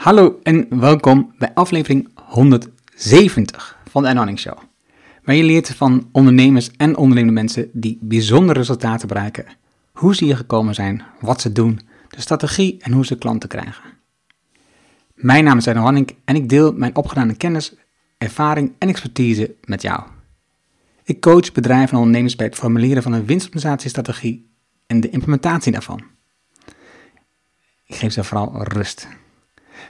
Hallo en welkom bij aflevering 170 van de Anonyming Show. Waar je leert van ondernemers en ondernemende mensen die bijzondere resultaten bereiken. Hoe ze hier gekomen zijn, wat ze doen, de strategie en hoe ze klanten krijgen. Mijn naam is Erno Hanning en ik deel mijn opgedane kennis, ervaring en expertise met jou. Ik coach bedrijven en ondernemers bij het formuleren van een winstoptimalisatiestrategie en de implementatie daarvan. Ik geef ze vooral rust.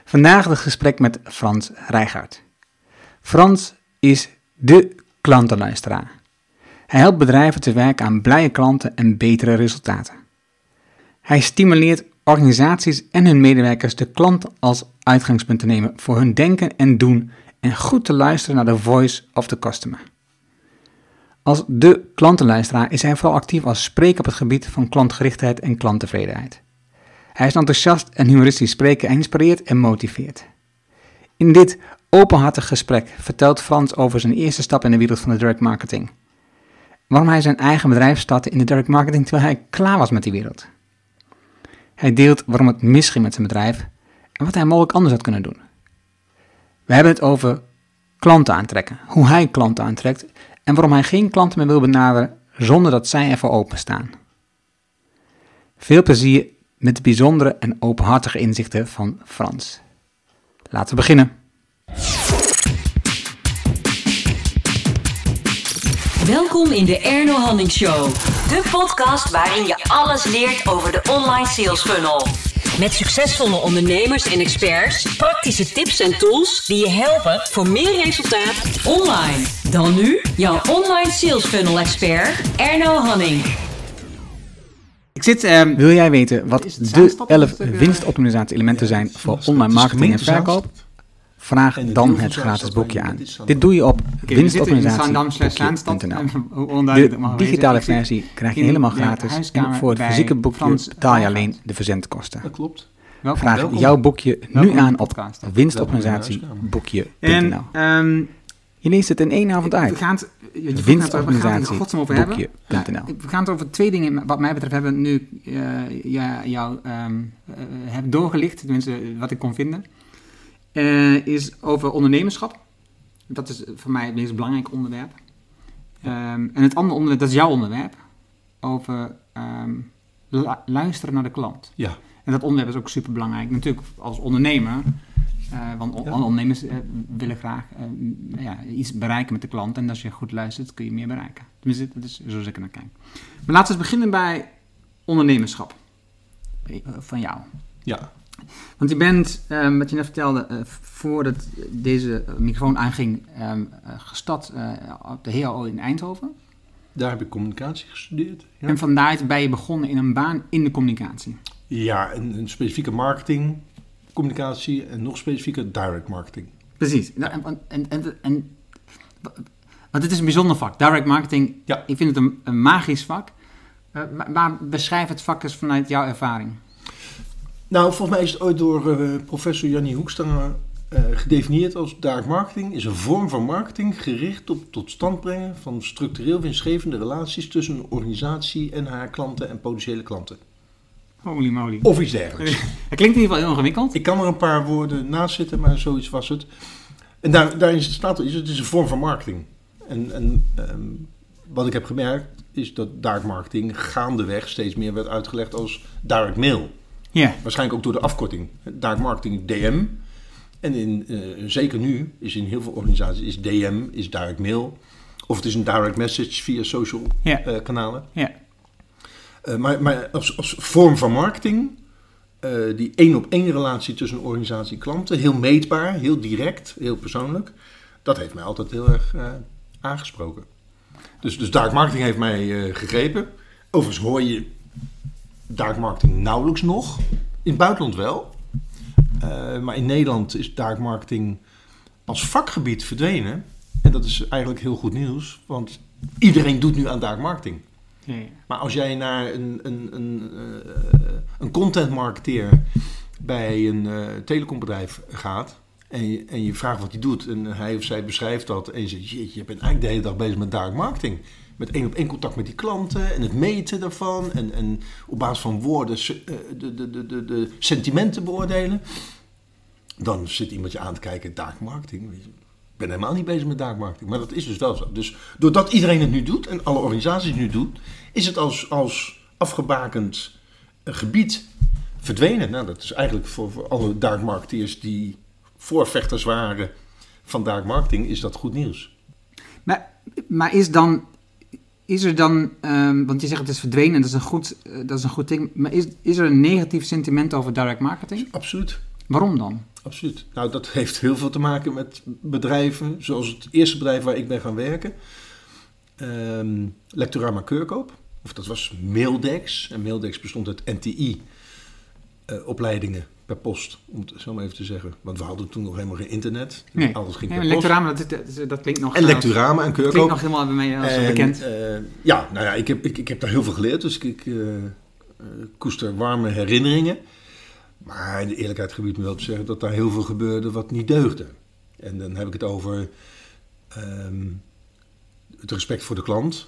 Vandaag het gesprek met Frans Rijgaard. Frans is de klantenluisteraar. Hij helpt bedrijven te werken aan blije klanten en betere resultaten. Hij stimuleert organisaties en hun medewerkers de klant als uitgangspunt te nemen voor hun denken en doen en goed te luisteren naar de voice of the customer. Als de klantenluisteraar is hij vooral actief als spreker op het gebied van klantgerichtheid en klanttevredenheid. Hij is enthousiast en humoristisch spreken en inspireert en motiveert. In dit openhartig gesprek vertelt Frans over zijn eerste stap in de wereld van de direct marketing. Waarom hij zijn eigen bedrijf startte in de direct marketing terwijl hij klaar was met die wereld. Hij deelt waarom het misging met zijn bedrijf en wat hij mogelijk anders had kunnen doen. We hebben het over klanten aantrekken, hoe hij klanten aantrekt en waarom hij geen klanten meer wil benaderen zonder dat zij ervoor openstaan. Veel plezier met de bijzondere en openhartige inzichten van Frans. Laten we beginnen. Welkom in de Erno Hanning Show. De podcast waarin je alles leert over de online sales funnel. Met succesvolle ondernemers en experts, praktische tips en tools die je helpen voor meer resultaat online. Dan nu jouw online sales funnel expert Erno Hanning. Ik zit, ehm, wil jij weten wat de Zaanstad 11 of de- winstoptimalisatie elementen zijn voor online marketing en verkoop? Vraag dan het gratis boekje aan. dit doe je op mag De digitale versie krijg je helemaal gratis. En voor het fysieke boekje betaal je alleen de verzendkosten. Dat klopt. Vraag welkom. jouw boekje Welkom nu aan op winstoptimalisatieboekje.nl. ehm, Je leest het in één avond we uit. gaan het, je vroeg net we gaan het in godsnaam over hebben. Ja, we gaan het over twee dingen, wat mij betreft, hebben we nu eh, ja, jou ehm, eh, hebben doorgelicht, tenminste wat ik kon vinden. Eh, is over ondernemerschap. Dat is voor mij het meest belangrijk onderwerp. Ehm, en het andere onderwerp, dat is jouw onderwerp, over ehm, lu- luisteren naar de klant. Ja, En dat onderwerp is ook super belangrijk. Natuurlijk als ondernemer. Eh, want on- Ja. ondernemers eh, willen graag eh, m- ja, iets bereiken met de klant. En als je goed luistert, kun je meer bereiken. Tenminste, dat is zoals ik er naar kijk. Maar laten we eens beginnen bij ondernemerschap. Van jou. ja, Want je bent, ehm, wat je net vertelde, voordat deze microfoon aanging, ehm, eh, gestart op de HAO in Eindhoven. daar heb ik communicatie gestudeerd. Ja, En van daaruit ben je begonnen in een baan in de communicatie. ja een, een specifieke marketing, communicatie en nog specifieker direct marketing. Precies. Nou, En, en, en, en, want het is een bijzonder vak. Direct marketing, Ja. ik vind het een, een magisch vak. Maar, maar beschrijf het vak eens vanuit jouw ervaring. Nou, volgens mij is het ooit door eh, professor Jannie Hoekstra eh, gedefinieerd als direct marketing is een vorm van marketing gericht op tot stand brengen van structureel winstgevende relaties tussen een organisatie en haar klanten en potentiële klanten. Holy moly. Of iets dergelijks. Het klinkt in ieder geval heel ingewikkeld. Ik kan er een paar woorden naast zitten, maar zoiets was het. En daar, daarin staat er, het is een vorm van marketing. En, en ehm, wat ik heb gemerkt, is dat direct marketing gaandeweg steeds meer werd uitgelegd als direct mail. Ja. Waarschijnlijk ook door de afkorting. Direct marketing DM. En in, eh, zeker nu is in heel veel organisaties is DM, is direct mail. Of het is een direct message via social eh, kanalen. Ja. Eh, maar maar als, vorm van marketing, eh, die één op één relatie tussen organisatie en klanten, heel meetbaar, heel direct, heel persoonlijk, dat heeft mij altijd heel erg eh, aangesproken. Dus, dus dark marketing heeft mij gegrepen. Overigens hoor je dark marketing nauwelijks nog. In het buitenland wel. Maar in Nederland is dark marketing als vakgebied verdwenen. En dat is eigenlijk heel goed nieuws, want iedereen doet nu aan dark marketing. Maar als jij naar een, een, een, eh, een content marketeer bij een eh, telecombedrijf gaat en je, en je vraagt wat hij doet en hij of zij beschrijft dat en je zegt, je bent eigenlijk de hele dag bezig met direct marketing. Met één op één contact met die klanten en het meten daarvan en, en op basis van woorden eh, de, de, de, de, de sentimenten beoordelen. dan zit iemand je aan te kijken, dark marketing. Weet je. Ik ben helemaal niet bezig met dark marketing, maar dat is dus wel zo. Dus doordat iedereen het nu doet en alle organisaties het nu doen, is het als, als afgebakend eh, gebied verdwenen. Nou, dat is eigenlijk voor, voor alle dark marketeers die voorvechters waren van dark marketing, is dat goed nieuws. Maar, maar is dan, is er dan, ehm, want je zegt het is verdwenen en dat is een goed, eh, dat is een goed ding, maar is, is er een negatief sentiment over direct marketing? Absoluut. Waarom dan? Absoluut. Nou, dat heeft heel veel te maken met bedrijven, zoals het eerste bedrijf waar ik ben gaan werken, Lectorama Keurkoop. Of dat was Maildex. En Maildex bestond uit NTI-opleidingen per post, om het zo maar even te zeggen. Want we hadden toen nog helemaal geen internet. Nee. Alles ging Nee, per post. Dat, dat, klinkt nog... En eh, Lecturama en Keurkoop. Klinkt nog helemaal bij mij als En, bekend. eh, ja, nou ja, ik heb, ik, ik heb daar heel veel geleerd, dus ik, ik eh, eh, koester warme herinneringen. Maar de eerlijkheid gebied me wel te zeggen dat daar heel veel gebeurde wat niet deugde. En dan heb ik het over ehm, het respect voor de klant.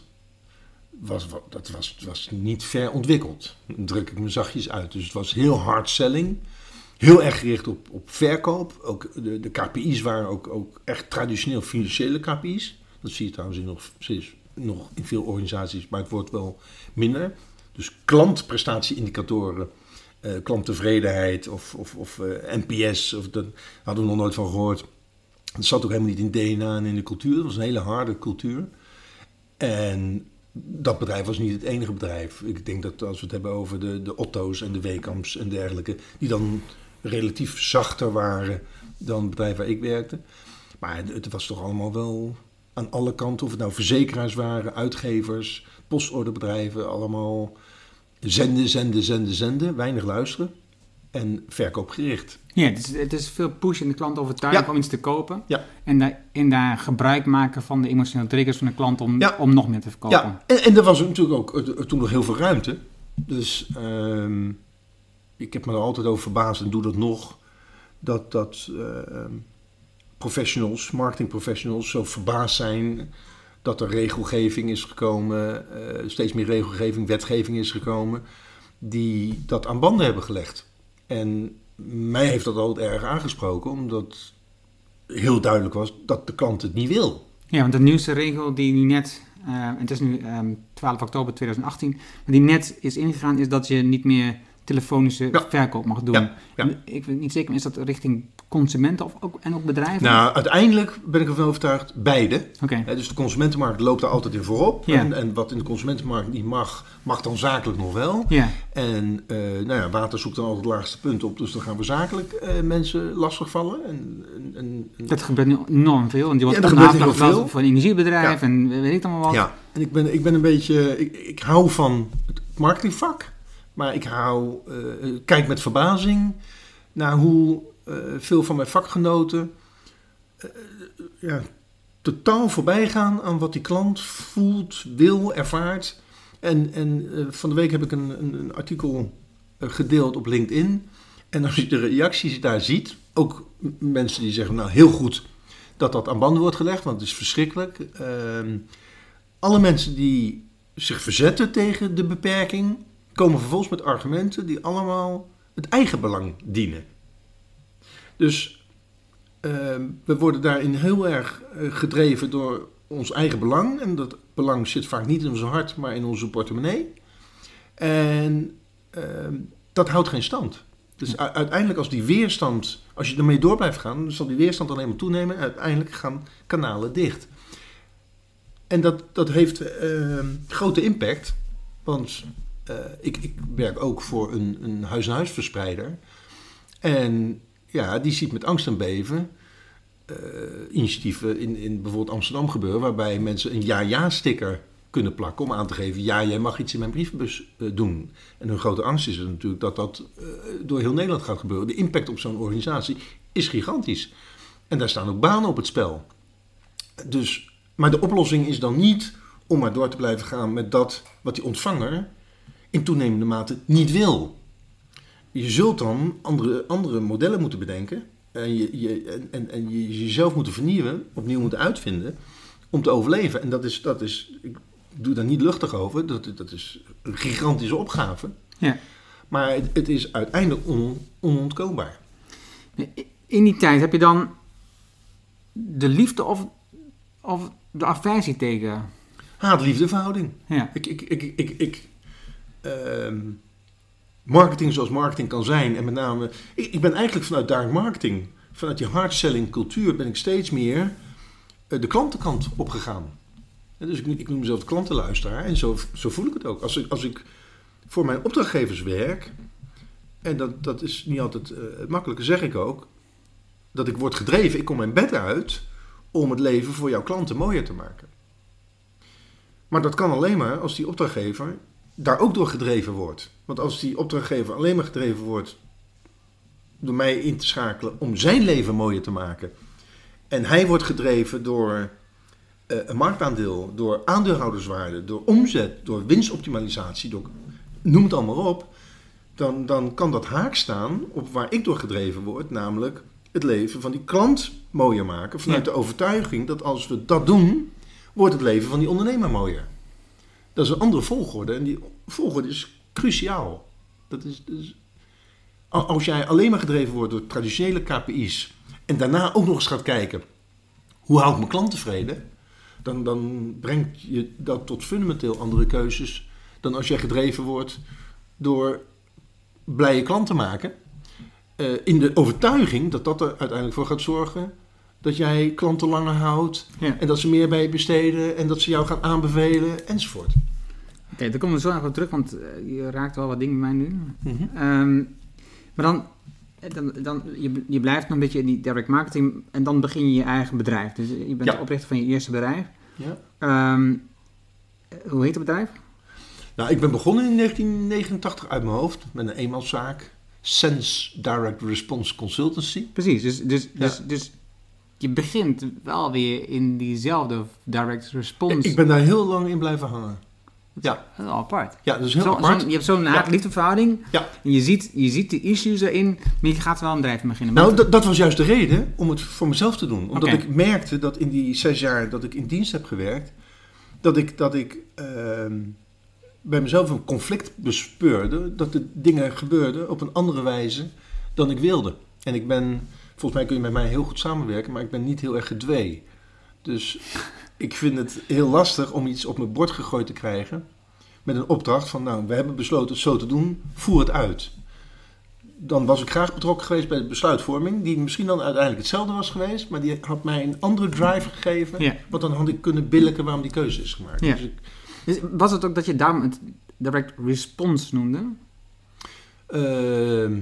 Was, wa- dat was, was niet ver ontwikkeld. Dan druk ik me zachtjes uit. Dus het was heel hard selling. Heel erg gericht op, op verkoop. Ook de, de KPI's waren ook, ook echt traditioneel financiële KPI's. Dat zie je trouwens in nog, nog in veel organisaties, maar het wordt wel minder. Dus klantprestatieindicatoren, eh, klanttevredenheid of, of, of eh, NPS, of dat hadden we nog nooit van gehoord. Dat zat ook helemaal niet in DNA en in de cultuur. Dat was een hele harde cultuur. En dat bedrijf was niet het enige bedrijf. Ik denk dat als we het hebben over de, de Otto's en de Wekamps en dergelijke, die dan relatief zachter waren dan het bedrijf waar ik werkte. Maar het, het was toch allemaal wel aan alle kanten, of het nou verzekeraars waren, uitgevers, postorderbedrijven, allemaal zenden, zenden, zenden, zenden, weinig luisteren en verkoopgericht. Ja, het is, het is veel push in de klant overtuigen Ja. om iets te kopen. Ja. En, daar, en daar gebruik maken van de emotionele triggers van de klant om, Ja. om nog meer te verkopen. Ja, en, en er was natuurlijk ook eh, toen nog heel veel ruimte. Dus ehm, ik heb me er altijd over verbaasd en doe dat nog. Dat, dat ehm, professionals, marketing professionals, zo verbaasd zijn dat er regelgeving is gekomen, eh, steeds meer regelgeving, wetgeving is gekomen, die dat aan banden hebben gelegd. En mij heeft dat altijd erg aangesproken, omdat heel duidelijk was dat de klant het niet wil. Ja, want de nieuwste regel die net, eh, en het is nu ehm, 12 oktober 2018, maar die net is ingegaan, is dat je niet meer telefonische Ja. verkoop mag doen. Ja, ja. En Ik weet niet zeker, maar is dat richting consumenten of ook, en ook bedrijven? Nou, uiteindelijk ben ik ervan overtuigd, beide. Oké, Hè, dus de consumentenmarkt loopt daar altijd in voorop. Ja. En, en wat in de consumentenmarkt niet mag, mag dan zakelijk nog wel. ja. En eh, nou ja, water zoekt dan altijd het laagste punt op. Dus dan gaan we zakelijk eh, mensen lastigvallen. En, en, en, en- Dat gebeurt nu enorm veel. Want je wordt Ja, veel. voor een energiebedrijf en weet ik allemaal wat. ja, en ik ben, ik ben een beetje... Ik, ik hou van het marketingvak. Maar ik hou, eh, kijk met verbazing naar hoe eh, veel van mijn vakgenoten... eh, ja, totaal voorbij gaan aan wat die klant voelt, wil, ervaart. En, en van de week heb ik een, een, artikel gedeeld op LinkedIn. En als je de reacties daar ziet, ook mensen die zeggen, nou heel goed dat dat aan banden wordt gelegd, want het is verschrikkelijk. Ehm, alle mensen die zich verzetten tegen de beperking, komen vervolgens met argumenten die allemaal het eigen belang dienen. Dus ehm, we worden daarin heel erg eh, gedreven door ons eigen belang. En dat belang zit vaak niet in ons hart, maar in onze portemonnee. En ehm, dat houdt geen stand. Dus uiteindelijk als die weerstand, als je ermee door blijft gaan, dan zal die weerstand alleen maar toenemen. En uiteindelijk gaan kanalen dicht. En dat, dat heeft ehm, grote impact. Want eh, ik, ik werk ook voor een, een huis-aan-huis-verspreider. En ja, die ziet met angst en beven eh, initiatieven in, in bijvoorbeeld Amsterdam gebeuren, waarbij mensen een ja-ja-sticker kunnen plakken om aan te geven, ja, jij mag iets in mijn brievenbus eh, doen. En hun grote angst is natuurlijk dat dat door heel Nederland gaat gebeuren. De impact op zo'n organisatie is gigantisch. En daar staan ook banen op het spel. Dus, maar de oplossing is dan niet om maar door te blijven gaan met dat wat die ontvanger in toenemende mate niet wil. Je zult dan andere, andere modellen moeten bedenken en, je, je, en, en, en je jezelf moeten vernieuwen, opnieuw moeten uitvinden om te overleven. En dat is, dat is ik doe daar niet luchtig over, dat, dat is een gigantische opgave. Ja. Maar het, het is uiteindelijk on, onontkoombaar. In die tijd heb je dan de liefde of, of de aversie tegen... Haat-liefde verhouding. Ja. Ik, ik, ik, ik, ik, ehm, marketing zoals marketing kan zijn. En met name, ik, ik ben eigenlijk vanuit daar marketing, vanuit die hardselling cultuur, ben ik steeds meer eh, de klantenkant opgegaan. Dus ik, ik noem mezelf klantenluisteraar. En zo, zo voel ik het ook. Als ik, als ik voor mijn opdrachtgevers werk, en dat, dat is niet altijd eh, het makkelijke, zeg ik ook, dat ik word gedreven, ik kom mijn bed uit om het leven voor jouw klanten mooier te maken. Maar dat kan alleen maar als die opdrachtgever daar ook door gedreven wordt. Want als die opdrachtgever alleen maar gedreven wordt door mij in te schakelen om zijn leven mooier te maken. En hij wordt gedreven door eh, een marktaandeel, door aandeelhouderswaarde, door omzet, door winstoptimalisatie, door, noem het allemaal op. Dan, dan kan dat haak staan op waar ik door gedreven word, namelijk het leven van die klant mooier maken. Vanuit Ja. de overtuiging dat als we dat doen, wordt het leven van die ondernemer mooier. Dat is een andere volgorde en die volgorde is cruciaal. Dat is, als jij alleen maar gedreven wordt door traditionele KPI's en daarna ook nog eens gaat kijken hoe hou ik mijn klant tevreden, dan, dan brengt je dat tot fundamenteel andere keuzes dan als jij gedreven wordt door blije klanten maken. Eh, in de overtuiging dat dat er uiteindelijk voor gaat zorgen dat jij klanten langer houdt Ja. en dat ze meer bij je besteden en dat ze jou gaan aanbevelen enzovoort. Oké, daar komen we zo nog op terug, want eh, je raakt wel wat dingen bij mij nu. Mhm. Ehm, maar dan, eh, dan, dan je, je blijft nog een beetje in die direct marketing en dan begin je je eigen bedrijf. Dus je bent Ja. de oprichter van je eerste bedrijf. Ja. Ehm, eh, hoe heet het bedrijf? Nou, ik ben begonnen in 1989 uit mijn hoofd met een eenmanszaak. Sense Direct Response Consultancy. Precies, dus, dus, Ja. dus, dus je begint wel weer in diezelfde direct response. Ik ben daar heel lang in blijven hangen. Ja, Dat is wel apart. ja dat is heel Zo- apart. je hebt zo'n haat-liefde verhouding. Ja. En je ziet, je ziet de issues erin, maar je gaat wel een bedrijf beginnen. Nou, dat, dat was juist de reden om het voor mezelf te doen. Omdat ik merkte dat in die zes jaar dat ik in dienst heb gewerkt, dat ik, dat ik ehm, bij mezelf een conflict bespeurde. Dat de dingen gebeurden op een andere wijze dan ik wilde. En ik ben, volgens mij kun je met mij heel goed samenwerken, maar ik ben niet heel erg gedwee. Dus ik vind het heel lastig om iets op mijn bord gegooid te krijgen met een opdracht van, nou, we hebben besloten het zo te doen, voer het uit dan was ik graag betrokken geweest bij de besluitvorming, die misschien dan uiteindelijk hetzelfde was geweest, maar die had mij een andere drive gegeven, Ja. want dan had ik kunnen billijken waarom die keuze is gemaakt. Ja. Dus ik, Dus was het ook dat je daarom het direct response noemde? ehm,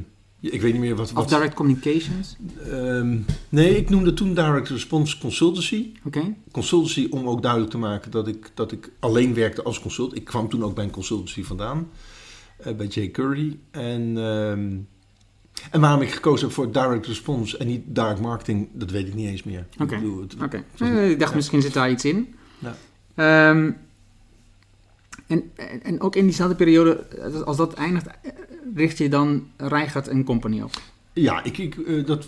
ik weet niet meer wat... Of wat direct communications? ehm, nee, ik noemde toen Direct Response Consultancy. Oké. Consultancy om ook duidelijk te maken dat ik, dat ik alleen werkte als consult. Ik kwam toen ook bij een consultancy vandaan, eh, bij Jay Curry. En, ehm, en waarom ik gekozen heb voor direct response en niet direct marketing, dat weet ik niet eens meer. Oké. Ik Oké. Eh, ik dacht ja. misschien zit daar iets in. Ja. Ehm, en, en, ook in diezelfde periode, eh, als dat eindigt, eh, richt je dan Rijgaard en Company op. Ja, ik, ik, eh, dat,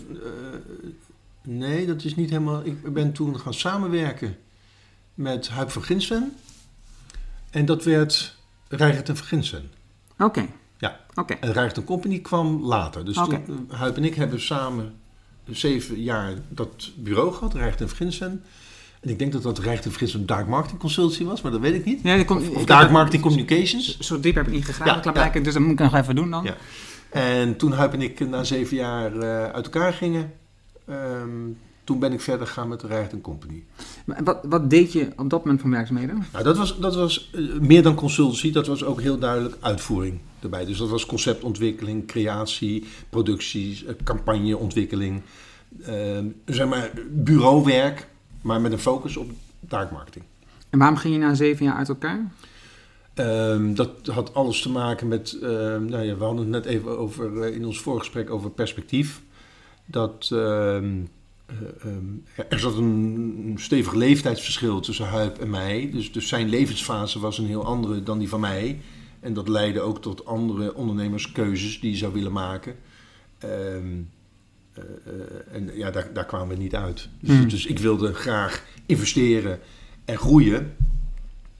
nee, dat is niet helemaal. Ik ben toen gaan samenwerken met Huip van Ginsven. En dat werd Rijgert en van Ginsven. Oké. Ja. Oké. En Rijgert en Company kwam later. Dus toen, Huip en ik hebben samen zeven jaar dat bureau gehad, Rijgert en van Ginsven. En ik denk dat dat Rijgert en van Ginsven Dark Marketing Consultancy was, maar dat weet ik niet. Dat komt- Of Dark Marketing Communications. Zo diep heb ik niet gegraven, Ja, klaarblijkelijk, dus dat moet ik nog even doen dan. Ja. En toen Huip en ik na zeven jaar eh, uit elkaar gingen, ehm, toen ben ik verder gegaan met de Rijgert Company. Maar wat, wat deed je op dat moment van werkzaamheden? Nou, dat was, dat was eh, meer dan consultancy, dat was ook heel duidelijk uitvoering erbij. Dus dat was conceptontwikkeling, creatie, producties, eh, campagneontwikkeling. Ehm, zeg maar bureauwerk, maar met een focus op dark marketing. En waarom ging je na zeven jaar uit elkaar? Ehm, dat had alles te maken met, ehm, nou ja, we hadden het net even over, eh, in ons voorgesprek over perspectief. Dat ehm, eh, er zat een stevig leeftijdsverschil tussen Huip en mij. Dus, dus zijn levensfase was een heel andere dan die van mij. En dat leidde ook tot andere ondernemerskeuzes die hij zou willen maken. Eh, en ja, daar, daar kwamen we niet uit. Dus, Hmm. dus ik wilde graag investeren en groeien.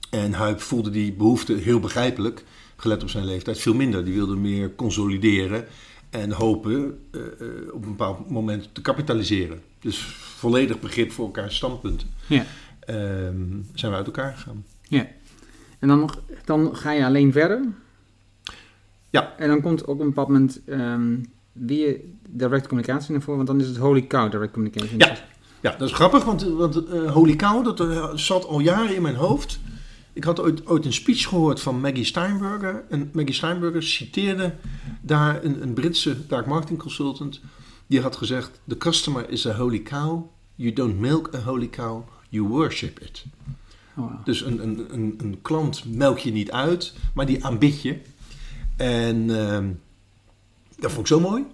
En Huip voelde die behoefte heel begrijpelijk, gelet op zijn leeftijd, veel minder. Die wilde meer consolideren En hopen eh, eh, op een bepaald moment te kapitaliseren. Dus volledig begrip voor elkaars standpunten. Ja. Ehm, zijn we uit elkaar gegaan. Ja. En dan, nog, dan ga je alleen verder. Ja. En dan komt ook op een bepaald moment ehm, weer direct communicatie naar voren, want dan is het holy cow direct communication. Ja. Ja, dat is grappig, want, want eh, Holy Cow, dat eh, zat al jaren in mijn hoofd. Ik had ooit, ooit een speech gehoord van Maggie Steinberger. En Maggie Steinberger citeerde daar een, een Britse dark marketing consultant. Die had gezegd, the customer is a holy cow. You don't milk a holy cow, you worship it. Oh, wow. Dus een, een, een, een klant melk je niet uit, maar die aanbid je. En ehm, dat vond ik zo mooi.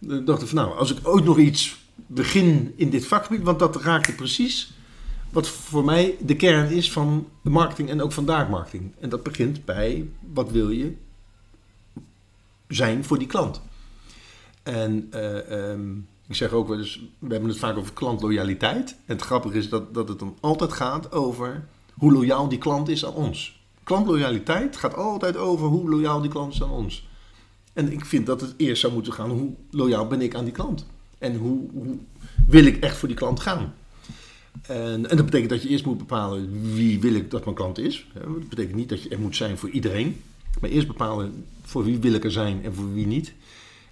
Ik dacht ik van nou, als ik ooit nog iets begin in dit vakgebied, want dat raakte precies wat voor mij de kern is van marketing en ook van dark marketing. En dat begint bij wat wil je zijn voor die klant. En eh, ehm, ik zeg ook wel eens, we hebben het vaak over klantloyaliteit. En het grappige is dat, dat het dan altijd gaat over hoe loyaal die klant is aan ons. Klantloyaliteit gaat altijd over hoe loyaal die klant is aan ons. En ik vind dat het eerst zou moeten gaan, hoe loyaal ben ik aan die klant? En hoe, hoe wil ik echt voor die klant gaan? En, en dat betekent dat je eerst moet bepalen wie wil ik dat mijn klant is. Dat betekent niet dat je er moet zijn voor iedereen. Maar eerst bepalen voor wie wil ik er zijn en voor wie niet.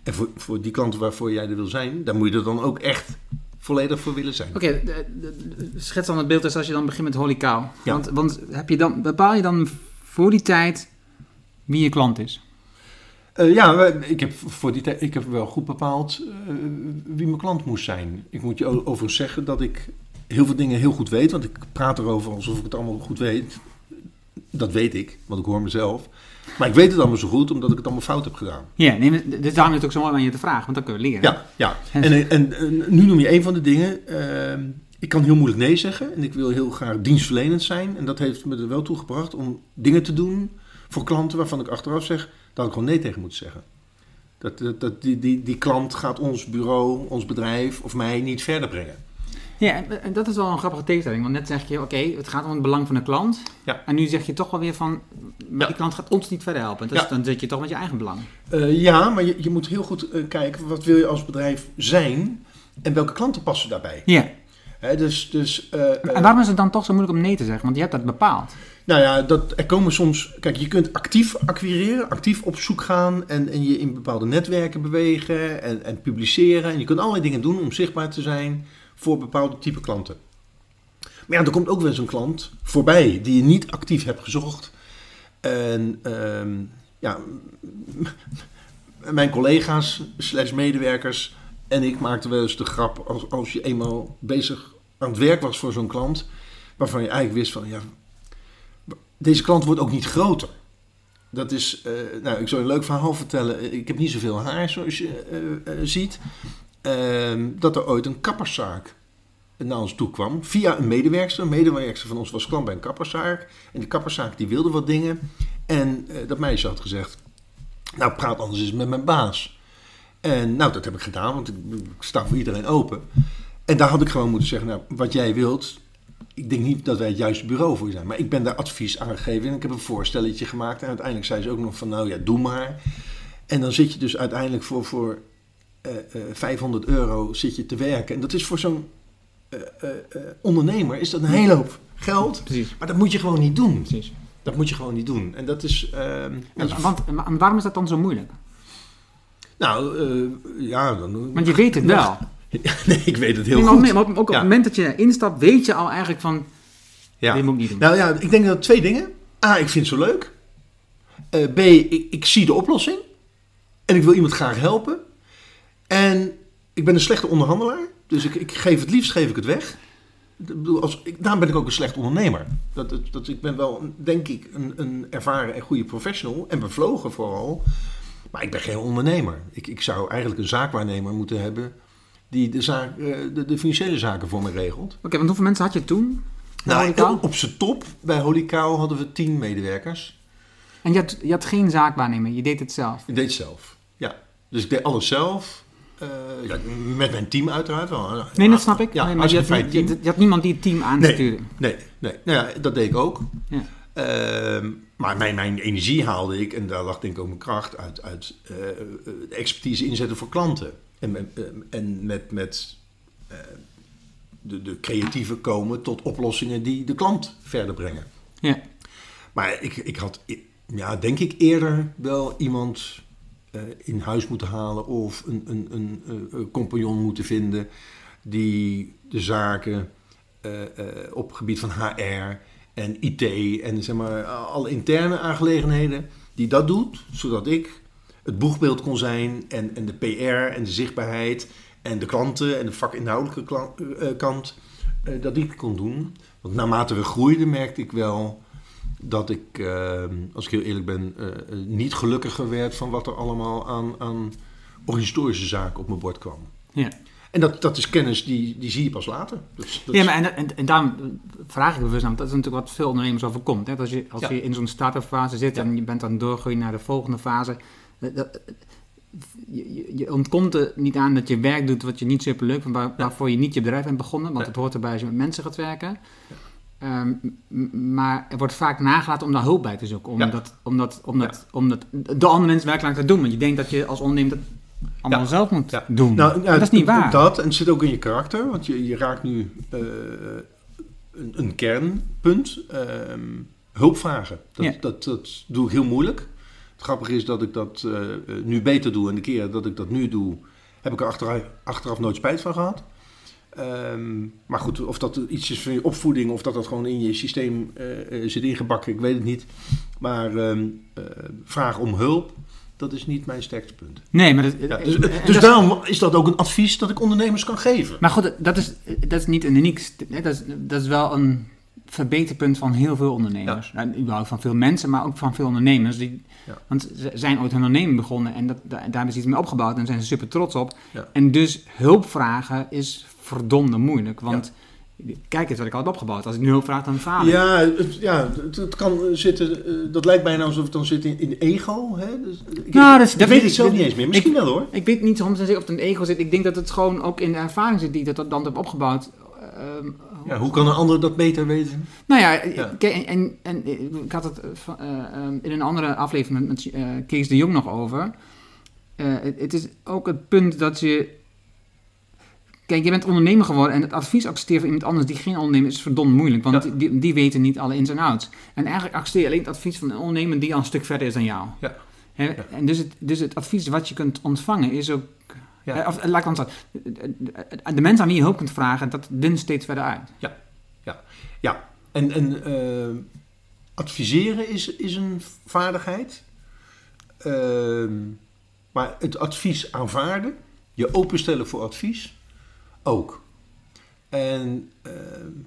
En voor, voor die klanten waarvoor jij er wil zijn, daar moet je er dan ook echt volledig voor willen zijn. Oké, schets dan het beeld is als je dan begint met holy cow. Ja. Want, want heb je dan, bepaal je dan voor die tijd wie je klant is? Eh, ja, ik heb, voor die ik heb wel goed bepaald eh, wie mijn klant moest zijn. Ik moet je overigens zeggen dat ik heel veel dingen heel goed weet. Want ik praat erover alsof ik het allemaal goed weet. Dat weet ik, want ik hoor mezelf. Maar ik weet het allemaal zo goed omdat ik het allemaal fout heb gedaan. Ja, nee, maar daarom is het ook zo mooi aan je te vragen, want dan kun je leren. Ja, ja. En, en, en nu noem je een van de dingen. eh, ik kan heel moeilijk nee zeggen. En ik wil heel graag dienstverlenend zijn. En dat heeft me er wel toe gebracht om dingen te doen voor klanten waarvan ik achteraf zeg dat ik gewoon nee tegen moet zeggen. Dat, dat, dat die, die, die klant gaat ons bureau, ons bedrijf of mij niet verder brengen. Ja, en- dat is wel een grappige tegenstelling. Want net zeg je, oké, het gaat om het belang van de klant. Ja. En nu zeg je toch wel weer van, maar Ja. die klant gaat ons niet verder helpen. Dus Ja. dan zit je toch met je eigen belang. Eh, ja, maar je, je moet heel goed eh, kijken wat wil je als bedrijf zijn en welke klanten passen daarbij. Ja. Dus, dus, eh, eh, En waarom is het dan toch zo moeilijk om nee te zeggen? Want je hebt dat bepaald. Nou ja, dat, er komen soms. Kijk, je kunt actief acquireren, actief op zoek gaan en, en je in bepaalde netwerken bewegen en, en publiceren. En je kunt allerlei dingen doen om zichtbaar te zijn voor bepaalde type klanten. Maar ja, er komt ook wel eens een klant voorbij die je niet actief hebt gezocht. En ehm, ja, mijn collega's, slash medewerkers en ik maakten wel eens de grap als, als je eenmaal bezig aan het werk was voor zo'n klant, waarvan je eigenlijk wist van ja, deze klant wordt ook niet groter. Dat is, eh, nou, ik je een leuk verhaal vertellen. Ik heb niet zoveel haar, zoals je eh, eh, ziet. Ehm, dat er ooit een kapperszaak naar ons toe kwam. Via een medewerkster. Een medewerkster van ons was klant bij een kapperszaak. En die kapperszaak die wilde wat dingen. En dat meisje had gezegd... Nou, praat anders eens met mijn baas. En nou, dat heb ik gedaan, want ik, ik sta voor iedereen open. En daar had ik gewoon moeten zeggen... Nou, wat jij wilt, ik denk niet dat wij het juiste bureau voor je zijn. Maar ik ben daar advies aan gegeven en ik heb een voorstelletje gemaakt. En uiteindelijk zei ze ook nog van, nou ja, doe maar. En dan zit je dus uiteindelijk voor, voor eh, eh, 500 euro zit je te werken. En dat is voor zo'n eh, eh, eh, ondernemer is dat een hele hoop geld. Precies. Maar dat moet je gewoon niet doen. Precies. Dat moet je gewoon niet doen. En dat is... ehm, dat is- En, want, maar waarom is dat dan zo moeilijk? Nou, eh, ja, dan... Want je weet het wel. nee, ik weet het heel Nee, maar goed. op- maar ook op het moment dat je instapt, weet je al eigenlijk van, Ja. dit moet ik niet doen. Nou ja, ik denk dat twee dingen. A, ik vind het zo leuk. Eh, B, ik, ik zie de oplossing. En ik wil iemand graag helpen. En ik ben een slechte onderhandelaar. Dus ik, ik geef het liefst geef ik het weg. Als, ik, daarom ben ik ook een slecht ondernemer. Dat, dat, dat, ik ben wel, denk ik, een, een ervaren en goede professional. En bevlogen vooral. Maar ik ben geen ondernemer. Ik, ik zou eigenlijk een zaakwaarnemer moeten hebben... die de, zaak, eh, de, de financiële zaken voor me regelt. Oké, want hoeveel mensen had je toen? Nou, op, op zijn top bij Holy Cow hadden we tien medewerkers. En je had, je had geen zaakwaarnemer, je deed het zelf. Ik deed het zelf. Ja. Dus ik deed alles zelf. Eh, ja, met mijn team uiteraard wel. Nee, dat snap ik. Ja, nee, maar je had, je had niemand die het team aanstuurde. Nee, nee, nee. Nou ja, dat deed ik ook. Ja. Ehm, maar mijn, mijn energie haalde ik, en daar lag denk ik ook mijn kracht, uit, uit eh, de expertise inzetten voor klanten. En, met- eh, en met, met eh, de, de creatieve komen tot oplossingen die de klant verder brengen. Ja. Maar ik, ik had, ja, denk ik, eerder wel iemand eh, in huis moeten halen of een, een, een, eh, een compagnon moeten vinden die de zaken eh, eh, op het gebied van HR en IT en zeg maar alle interne aangelegenheden, die dat doet, zodat ik het boegbeeld kon zijn en, en de PR en de zichtbaarheid en de klanten en de vakinhoudelijke kla- eh, kant, eh, dat ik kon doen. Want naarmate we groeiden merkte ik wel dat ik, eh, als ik heel eerlijk ben, eh, eh, niet gelukkiger werd van wat er allemaal aan, aan organisatorische zaken op mijn bord kwam. Ja. En dat, dat is kennis die, die zie je pas later. Dus, dat Ja, maar en, en, en daarom vraag ik bewust aan, want dat is natuurlijk wat veel ondernemers overkomt. Hè? Als je, als Ja. je in zo'n start-up fase zit Ja. en je bent dan doorgroeien naar de volgende fase. dat- je, je- je ontkomt er niet aan dat je werk doet wat je niet super leuk vindt, waar, waarvoor je niet je bedrijf bent begonnen, want Ja. het hoort erbij als je met mensen gaat werken. Ehm, maar er wordt vaak nagelaten om daar hulp bij te zoeken. Ja. Omdat, omdat, omdat, omdat de andere mensen werkelijk laten doen. Want je denkt dat je als ondernemer dat allemaal Ja. zelf moet Ja. doen. Nou, dat is niet waar. Dat, en het zit ook in je karakter, want je, je raakt nu eh, een, een kernpunt. ehm, hulp vragen. Dat, Ja. dat, dat doe ik heel moeilijk. Het grappige is dat ik dat eh, eh, nu beter doe. En de keer dat ik dat nu doe, heb ik er achteraf, achteraf nooit spijt van gehad. Ehm, maar goed, of dat iets is van je opvoeding of dat dat gewoon in je systeem zit ingebakken, ik weet het niet. Maar ehm eh, vragen om hulp, dat is niet mijn sterkste punt. Nee, maar dat, Ja, en dus dat dus is- daarom is dat ook een advies dat ik ondernemers kan geven. Maar goed, dat is, dat is niet een uniek. Dat is, dat is wel een verbeterpunt van heel veel ondernemers. En überhaupt van veel mensen, maar ook van veel ondernemers. Die, Ja. Want ze zijn ooit hun onderneming begonnen en dat, daar, hebben ze iets mee opgebouwd en daar zijn ze super trots op. Ja. En dus hulp vragen is verdomde moeilijk. Want kijk eens wat ik al heb opgebouwd. Als ik nu hulp vraag, dan faal ik. Ja, het, ja het, het kan zitten, eh, dat lijkt bijna alsof het dan zit in, in ego. Hè? Dus, ik, Nou, dat ik dat weet ik. zelf niet eens meer. Misschien Ik- wel hoor. Ik weet niet soms of het een ego zit. Ik denk dat het gewoon ook in de ervaring zit die ik dat dan heb opgebouwd. Ehm, Ja, hoe kan een ander dat beter weten? Nou ja, en, en, en ik had het eh, eh, ehm, in een andere aflevering met, met eh, Kees de Jong nog over. Eh, het, het is ook het punt dat je... Kijk, je bent ondernemer geworden en het advies accepteren van iemand anders die geen ondernemer is, is verdomd moeilijk. Want Ja. die, die weten niet alle ins en outs. En eigenlijk accepteer je alleen het advies van een ondernemer die al een stuk verder is dan jou. Ja. Ja. En dus het, dus het advies wat je kunt ontvangen is ook... Ja. eh, Of, laat ik zeggen. De- mensen aan wie je hulp kunt vragen, dat dunt steeds verder uit. Ja, en, en eh, adviseren is, is een vaardigheid. Ehm, maar het advies aanvaarden, je openstellen voor advies, ook. En eh,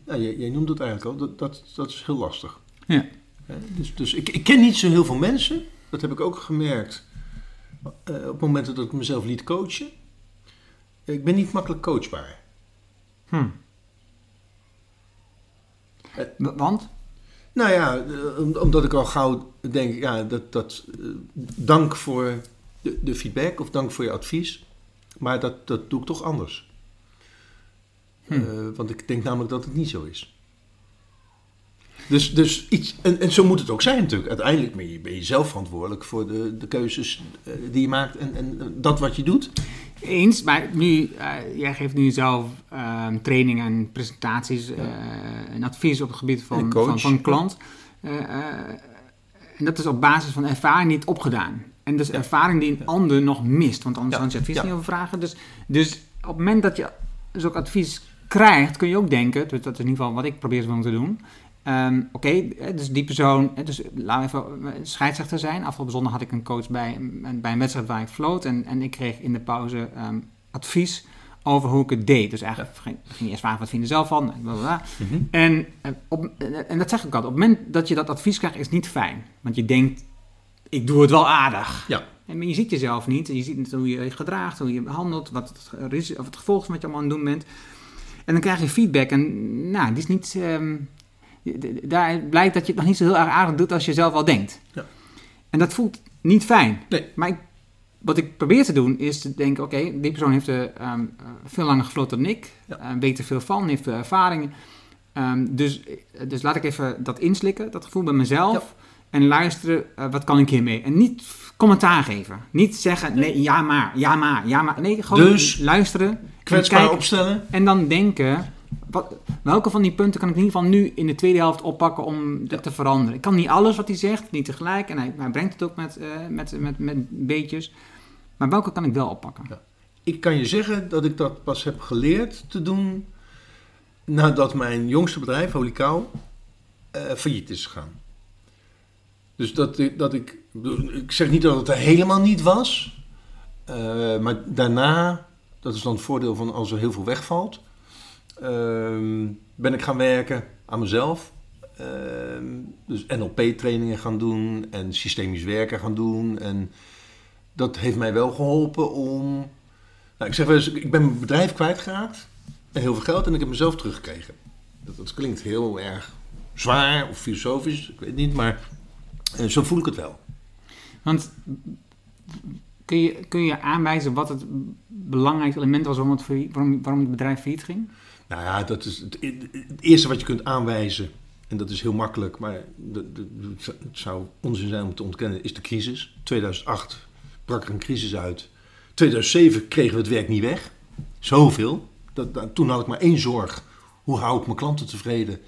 ja, jij, jij noemt het eigenlijk al, dat, dat, dat is heel lastig. Ja. Hè, Dus, dus ik, ik ken niet zo heel veel mensen, dat heb ik ook gemerkt eh, op momenten dat ik mezelf liet coachen. Ik ben niet makkelijk coachbaar. Hm. Eh. Want? Nou ja, om- omdat ik al gauw denk, ja, dat, dat dank voor de, de feedback of dank voor je advies. Maar dat, dat doe ik toch anders. Hm. Eh, want ik denk namelijk dat het niet zo is. Dus, dus iets, en, en zo moet het ook zijn natuurlijk. Uiteindelijk ben je, ben je zelf verantwoordelijk voor de, de keuzes eh, die je maakt en, en dat wat je doet. Eens, maar nu, eh, jij geeft nu zelf ehm, trainingen en presentaties en advies op het gebied van, van, van klant. En dat is op basis van ervaring niet opgedaan. En dus ervaring die een ander nog mist, want anders kan je advies niet over vragen. Dus, dus op het moment dat je zo'n advies krijgt, kun je ook denken, dus dat is in ieder geval wat ik probeer zo te doen. Ehm, Oké, dus die persoon, dus we even eh, scheidsrechter zijn. Afgelopen zondag had ik een coach bij, een- bij een wedstrijd waar ik floot. En, en ik kreeg in de pauze ehm, advies over hoe ik het deed. Dus eigenlijk ging, ging je eerst vragen, wat vind je er zelf van? En, en, eh, op, en dat zeg ik altijd, op het moment dat je dat advies krijgt, is het niet fijn. Want je denkt, ik doe het wel aardig. Ja. En, maar je ziet jezelf niet. Je ziet niet hoe je je gedraagt, hoe je handelt, wat het, of het gevolg is wat je allemaal aan het doen bent. En dan krijg je feedback en nou, die is niet... ehm, daar blijkt dat je het nog niet zo heel erg aardig doet als je zelf al denkt. Ja. En dat voelt niet fijn. Nee. Maar ik, wat ik probeer te doen is te denken, oké, die persoon heeft er ehm, eh, veel langer gefloten dan ik. Ja. eh, weet er veel van, heeft veel ervaring. Ehm, dus, dus laat ik even dat inslikken, dat gevoel bij mezelf. En luisteren, eh, wat kan ik hiermee? En niet commentaar geven. Niet zeggen, nee, ja maar, ja maar, ja maar. Nee, gewoon Dus, luisteren. Kwetsbaar kijken. opstellen. En dan denken, wat, welke van die punten kan ik in ieder geval nu in de tweede helft oppakken om dit te veranderen? Ik kan niet alles wat hij zegt, niet tegelijk. En hij, hij brengt het ook met, eh, met, met, met beetjes. Maar welke kan ik wel oppakken? Ja. Ik kan je zeggen dat ik dat pas heb geleerd te doen nadat mijn jongste bedrijf, Holy Cow, eh, failliet is gegaan. Dus dat, dat ik, ik zeg niet dat het er helemaal niet was, eh, maar daarna, dat is dan het voordeel van als er heel veel wegvalt, ehm, ben ik gaan werken aan mezelf. Ehm, dus NLP-trainingen gaan doen en systemisch werken gaan doen. En dat heeft mij wel geholpen om nou, ik zeg wel eens, ik ben mijn bedrijf kwijtgeraakt. En heel veel geld en ik heb mezelf teruggekregen. Dat, dat klinkt heel erg zwaar of filosofisch, ik weet niet, maar zo voel ik het wel. Want kun je, kun je aanwijzen wat het belangrijkste element was waarom het, waarom, waarom het bedrijf failliet ging? Nou ja, dat is het, het eerste wat je kunt aanwijzen, en dat is heel makkelijk, maar het zou onzin zijn om te ontkennen, is de crisis. 2008 brak er een crisis uit. 2007 kregen we het werk niet weg. Zoveel. Dat, dat- toen had ik maar één zorg. Hoe hou ik mijn klanten tevreden eh,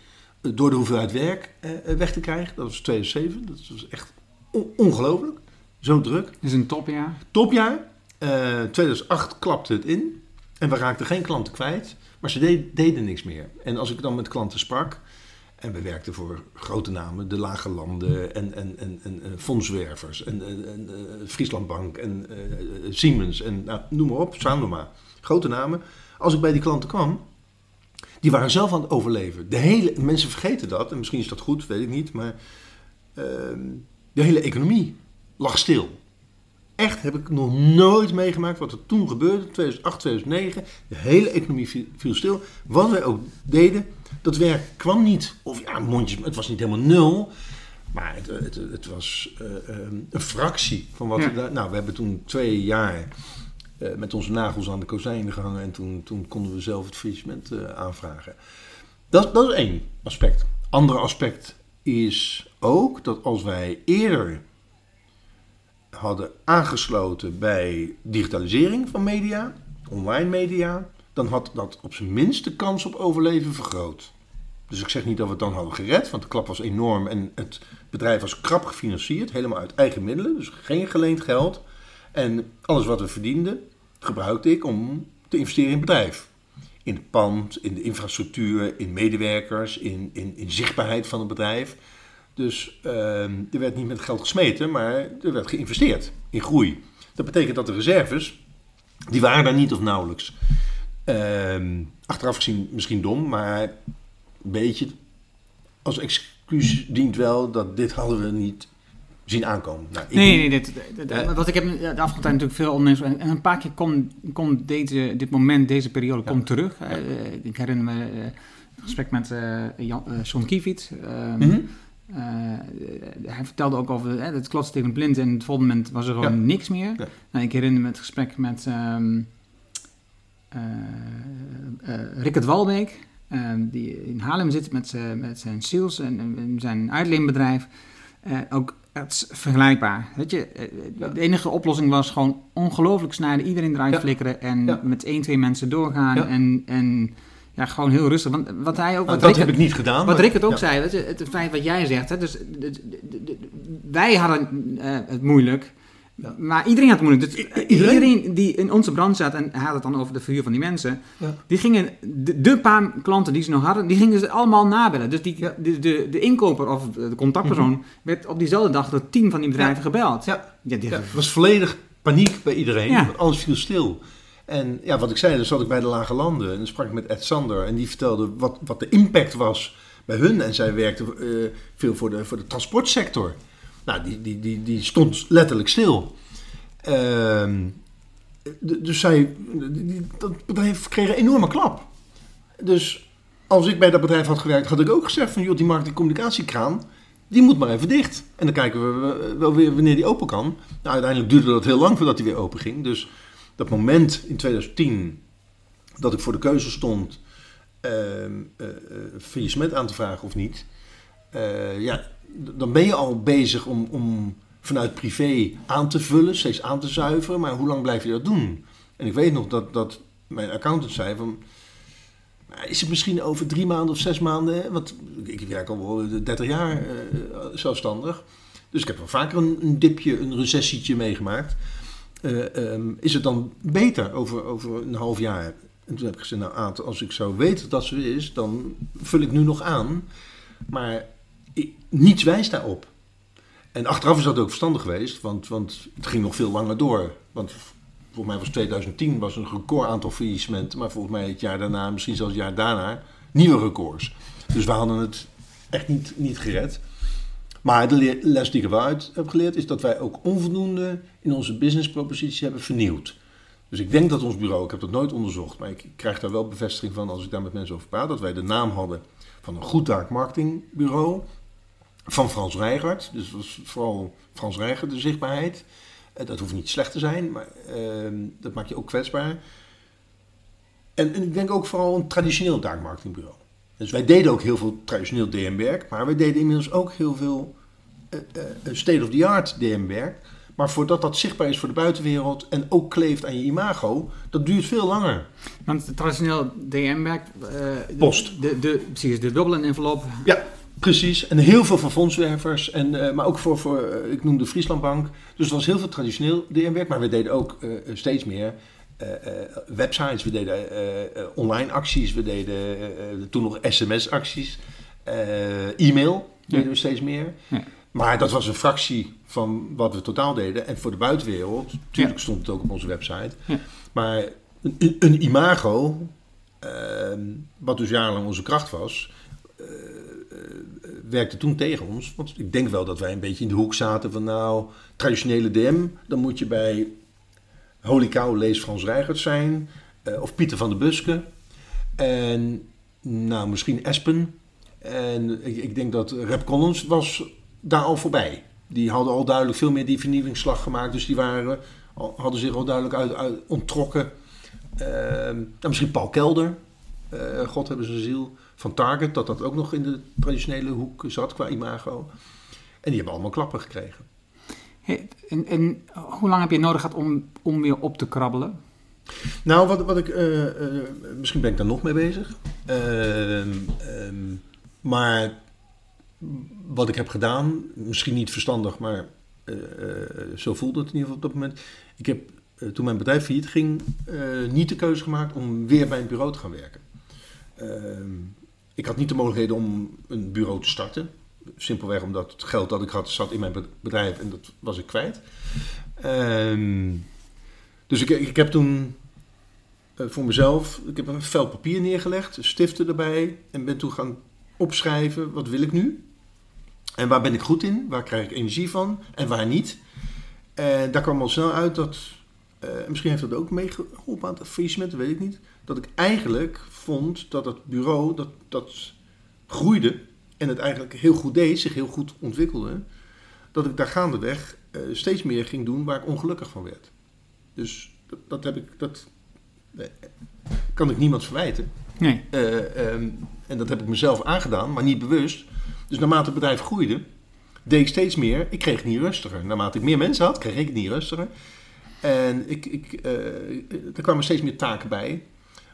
door de hoeveelheid werk eh, eh, weg te krijgen? Dat was 2007. Dat was echt on- ongelooflijk. Zo druk. Het is een topjaar. Topjaar. Eh 2008 klapte het in. En we raakten geen klanten kwijt. Maar ze deden niks meer. En als ik dan met klanten sprak. En we werkten voor grote namen. De Lage Landen. En, en, en, en, eh, Fondswervers. En, en, en eh, Frieslandbank. En eh, eh, Siemens. En nou, noem maar op. Sanoma. Grote namen. Als ik bij die klanten kwam. Die waren zelf aan het overleven. De hele, mensen vergeten dat. En misschien is dat goed. Weet ik niet. Maar ehm, de hele economie lag stil. Echt heb ik nog nooit meegemaakt wat er toen gebeurde, 2008, 2009. De hele economie viel, viel stil. Wat wij ook deden, dat werk kwam niet. Of ja, mondjes, het was niet helemaal nul. Maar het, het, het was eh, ehm, een fractie van wat Ja. we daar... Nou, we hebben toen twee jaar met onze nagels aan de kozijnen gehangen. En toen, toen konden we zelf het faillissement eh, aanvragen. Dat, dat is één aspect. Ander aspect is ook dat als wij eerder hadden aangesloten bij digitalisering van media, online media, dan had dat op zijn minst de kans op overleven vergroot. Dus ik zeg niet dat we het dan hadden gered, want de klap was enorm en het bedrijf was krap gefinancierd, helemaal uit eigen middelen, dus geen geleend geld. En alles wat we verdienden, gebruikte ik om te investeren in bedrijf. In het pand, in de infrastructuur, in medewerkers, in, in, in zichtbaarheid van het bedrijf. Dus ehm, er werd niet met geld gesmeten, maar er werd geïnvesteerd in groei. Dat betekent dat de reserves, die waren daar niet of nauwelijks. Ehm, achteraf gezien misschien dom, maar een beetje als excuus dient wel dat dit hadden we niet zien aankomen. Nou, ik- Nee, nee, dit, dit- Eh. wat ik heb de afgelopen tijd natuurlijk veel ondernemers... En een paar keer komt kom deze, dit moment, deze periode, komt terug. Eh, ik herinner me eh, het gesprek met eh Jan, eh, Sean Kiefiet. Ehm, Mhm. eh, hij vertelde ook over eh, het klotsen tegen blind en het volgende moment was er gewoon Ja. niks meer. Nou, ik herinner me het gesprek met eh, eh, Rickert Walbeek, ehm, die in Haarlem zit met, zijn- met zijn sales en zijn uitleenbedrijf. Eh, ook het is vergelijkbaar. Weet je, eh, de enige oplossing was gewoon ongelooflijk snijden, iedereen eruit Ja. flikkeren en Ja. met één, twee mensen doorgaan Ja. en, en ja, gewoon heel rustig. Want wat hij ook, Nou, wat dat Rickert- heb ik niet gedaan. wat Rick het ook zei, je, het feit wat jij zegt. Hè, dus, de- de- de- de- wij hadden eh, het moeilijk, Ja. maar iedereen had het moeilijk. Dus I- iedereen? iedereen die in onze branche zat, en hij had het dan over de verhuur van die mensen, Ja. die gingen, de, de paar klanten die ze nog hadden, die gingen ze allemaal nabellen. Dus die, Ja. de, de, de inkoper of de contactpersoon werd op diezelfde dag door tien van die bedrijven gebeld. Ja. Ja, die- er was volledig paniek bij iedereen. Want Alles viel stil. En ja, wat ik zei, dan zat ik bij de Lage Landen. En dan sprak ik met Ed Sander. En die vertelde wat, wat de impact was bij hun. En zij werkte eh, veel voor de, voor de transportsector. Nou, die, die, die, die stond letterlijk stil. Ehm, dus zij, die- dat bedrijf kreeg een enorme klap. Dus als ik bij dat bedrijf had gewerkt, had ik ook gezegd van... joh, die marketing-communicatiekraan, die moet maar even dicht. En dan kijken we wel weer wanneer die open kan. Nou, uiteindelijk duurde dat heel lang voordat die weer open ging. Dus dat moment in 2010 dat ik voor de keuze stond... eh, faillissement aan te vragen of niet. eh, ja, dan ben je al bezig om, om vanuit privé aan te vullen, steeds aan te zuiveren. Maar hoe lang blijf je dat doen? En ik weet nog dat, dat mijn accountant zei van... "Maar Is het misschien over drie maanden of zes maanden? Want ik werk al wel 30 jaar eh, zelfstandig. Dus ik heb wel vaker een, een dipje, een recessietje meegemaakt. Eh, ehm, is het dan beter over, over een half jaar? En toen heb ik gezegd, nou als ik zou weten dat zo is, dan vul ik nu nog aan. Maar niets wijst daarop. En achteraf is dat ook verstandig geweest, want, want het ging nog veel langer door. Want volgens mij was 2010 was een record aantal faillissementen, maar volgens mij het jaar daarna, misschien zelfs het jaar daarna, nieuwe records. Dus we hadden het echt niet, niet gered. Maar de le- les die ik eruit heb geleerd is dat wij ook onvoldoende in onze businesspropositie hebben vernieuwd. Dus ik denk dat ons bureau, ik heb dat nooit onderzocht, maar ik krijg daar wel bevestiging van als ik daar met mensen over praat, dat wij de naam hadden van een goed marketingbureau van Frans Rijgaard. Dus het was vooral Frans Rijgaard de zichtbaarheid. Eh, Dat hoeft niet slecht te zijn, maar ehm, dat maakt je ook kwetsbaar. En, en ik denk ook vooral een traditioneel taakmarketingbureau. Dus wij deden ook heel veel traditioneel DM-werk, maar wij deden inmiddels ook heel veel eh, eh, state-of-the-art DM-werk. Maar voordat dat zichtbaar is voor de buitenwereld en ook kleeft aan je imago, dat duurt veel langer. Want traditioneel DM-werk... eh, Post. De, de, precies, de dubbele envelop. Ja, precies. En heel veel van fondswervers, en, eh, maar ook voor, voor eh, ik noemde Frieslandbank. Dus er was heel veel traditioneel DM-werk, maar we deden ook eh, steeds meer websites. We deden online acties, we deden toen nog sms-acties, e-mail deden we steeds meer. Ja. Maar dat was een fractie van wat we totaal deden. En voor de buitenwereld, natuurlijk stond het ook op onze website. Ja. Maar een, een imago, ehm, wat dus jarenlang onze kracht was, werkte toen tegen ons. Want ik denk wel dat wij een beetje in de hoek zaten van nou, traditionele DM, dan moet je bij Holy Cow lees Frans Reigert zijn, eh, of Pieter van der Buske. En nou, misschien Espen. En ik, ik denk dat Rep Collins was daar al voorbij. Die hadden al duidelijk veel meer die vernieuwingsslag gemaakt. Dus die waren, hadden zich al duidelijk uit, uit ontrokken. Ehm, nou, misschien Paul Kelder. eh, God hebben zijn ziel. Van Target, dat dat ook nog in de traditionele hoek zat qua imago. En die hebben allemaal klappen gekregen. Hey, en, en hoe lang heb je nodig gehad om, om weer op te krabbelen? Nou, wat, wat ik. eh, eh, misschien ben ik daar nog mee bezig. Ehm, ehm, maar wat ik heb gedaan, misschien niet verstandig, maar eh, zo voelde het in ieder geval op dat moment. Ik heb toen mijn bedrijf failliet ging, niet de keuze gemaakt om weer bij een bureau te gaan werken. Ik had niet de mogelijkheden om een bureau te starten. Simpelweg omdat het geld dat ik had zat in mijn bedrijf en dat was ik kwijt. Ehm, dus ik, ik heb toen eh, voor mezelf, ik heb een vel papier neergelegd, stiften erbij en ben toen gaan opschrijven, wat wil ik nu? En waar ben ik goed in? Waar krijg ik energie van? En waar niet? En daar kwam al snel uit dat, eh, misschien heeft dat ook meegeholpen aan het faillissement, dat weet ik niet, dat ik eigenlijk vond dat het bureau, dat, dat groeide en het eigenlijk heel goed deed, zich heel goed ontwikkelde, dat ik daar gaandeweg eh, steeds meer ging doen waar ik ongelukkig van werd. Dus dat, dat heb ik, dat kan ik niemand verwijten. Nee. Eh, ehm, en dat heb ik mezelf aangedaan, maar niet bewust. Dus naarmate het bedrijf groeide, deed ik steeds meer. Ik kreeg het niet rustiger. Naarmate ik meer mensen had, kreeg ik het niet rustiger. En ik, ik, eh, er kwamen steeds meer taken bij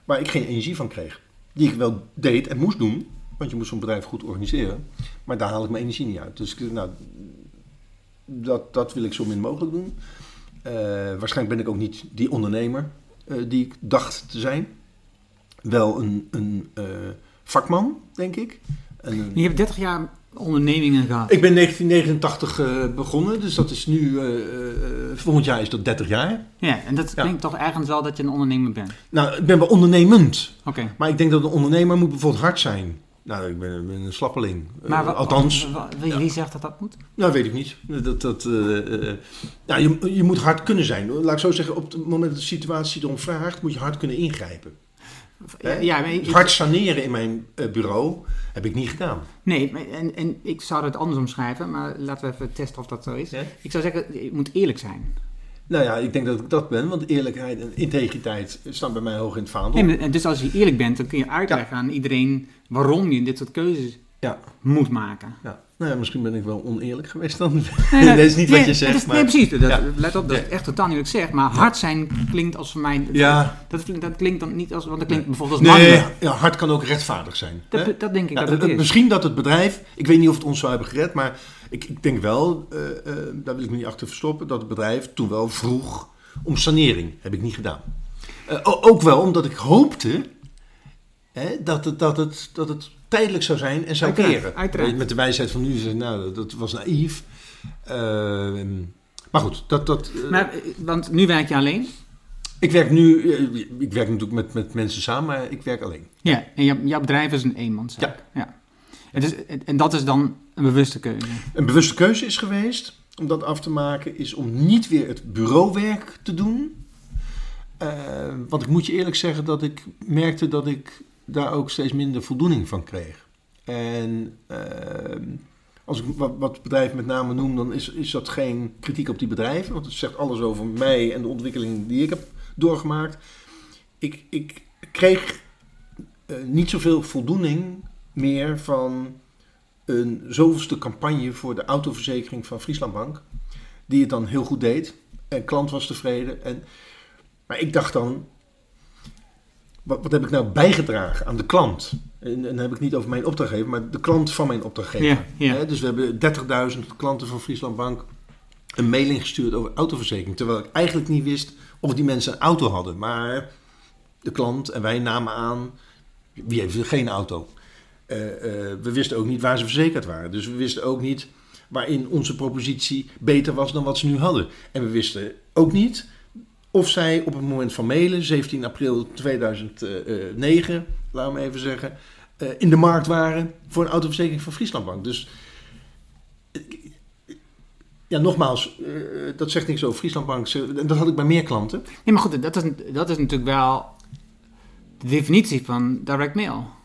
waar ik geen energie van kreeg. Die ik wel deed en moest doen, want je moet zo'n bedrijf goed organiseren. Maar daar haal ik mijn energie niet uit. Dus nou, dat, dat wil ik zo min mogelijk doen. Eh, waarschijnlijk ben ik ook niet die ondernemer eh, die ik dacht te zijn. Wel een, een vakman, denk ik. En Je hebt 30 jaar ondernemingen gehad. ik ben 1989 eh, begonnen, dus dat is nu, eh, eh, volgend jaar is dat 30 jaar. Ja, en dat Ja. klinkt toch ergens wel dat je een ondernemer bent. Nou, ik ben wel ondernemend, Oké. maar ik denk dat een ondernemer moet bijvoorbeeld hard zijn. Nou, ik ben, ben een slappeling. Maar althans, wie, wie zegt dat dat moet? nou weet ik niet. Dat, dat, nou, je, je moet hard kunnen zijn. Laat ik zo zeggen, op het moment dat de situatie erom vraagt, moet je hard kunnen ingrijpen. Ja, maar ik- Hard saneren in mijn bureau heb ik niet gedaan. Nee, maar- en, en ik zou het anders omschrijven, maar laten we even testen of dat zo is. Ja? Ik zou zeggen, je moet eerlijk zijn. Nou ja, ik denk dat ik dat ben, want eerlijkheid en integriteit staan bij mij hoog in het vaandel. Nee, maar- en dus als je eerlijk bent, dan kun je uitleggen aan iedereen waarom je dit soort keuzes Ja, moet maken. ja. Nou ja, misschien ben ik wel oneerlijk geweest dan. Nee, nee, dat is niet nee, wat je zegt. is- maar... Nee, precies. Dat, Ja. Let op, dat is echt totaal niet wat ik zeg. Maar hard zijn klinkt als voor mij... Ja. Dat, dat klinkt dan niet als... Want dat klinkt bijvoorbeeld als Nee, ja, hard kan ook rechtvaardig zijn. Dat, hè? dat denk ik Ja, dat het het- is. Misschien dat het bedrijf, ik weet niet of het ons zou hebben gered, maar ik, ik denk wel, eh, eh, daar wil ik me niet achter verstoppen, dat het bedrijf toen wel vroeg om sanering. Heb ik niet gedaan. Eh, ook wel omdat ik hoopte hè, dat, het, dat, het, dat het tijdelijk zou zijn en zou Uiteraard, keren. uiteraard. Met de wijsheid van nu, nou, dat, was naïef. Eh, maar goed, dat, dat, eh, Maar, eh, want nu werk je alleen. ik werk nu, eh, ik werk natuurlijk met, met mensen samen, maar ik werk alleen. Ja, en jouw, jouw bedrijf is een eenmanszaak. Ja. Het is, en dat is dan een bewuste keuze. Een bewuste keuze is geweest om dat af te maken, is om niet weer het bureauwerk te doen. Want ik moet je eerlijk zeggen dat ik merkte dat ik daar ook steeds minder voldoening van kreeg. En eh, als ik wat, wat bedrijf met name noem, dan is, is dat geen kritiek op die bedrijven. Want het zegt alles over mij en de ontwikkeling die ik heb doorgemaakt. Ik, ik kreeg eh, niet zoveel voldoening meer van een zoveelste campagne voor de autoverzekering van Frieslandbank. Die het dan heel goed deed. En klant was tevreden. En, maar ik dacht dan, wat, wat heb ik nou bijgedragen aan de klant? En, en dan heb ik niet over mijn opdrachtgever, maar de klant van mijn opdrachtgever. Ja, ja. Hè, dus we hebben 30.000 klanten van Frieslandbank een mailing gestuurd over autoverzekering. Terwijl ik eigenlijk niet wist of die mensen een auto hadden. Maar de klant en wij namen aan, wie heeft er geen auto? Eh, eh, we wisten ook niet waar ze verzekerd waren. Dus we wisten ook niet waarin onze propositie beter was dan wat ze nu hadden. En we wisten ook niet of zij op het moment van mailen, 17 april 2009, laten we even zeggen, eh, in de markt waren voor een autoverzekering van Frieslandbank. Dus eh, ja, nogmaals, eh, dat zegt niks over Frieslandbank. Dat had ik bij meer klanten. Nee, maar goed, dat is, dat is natuurlijk wel de definitie van direct mail.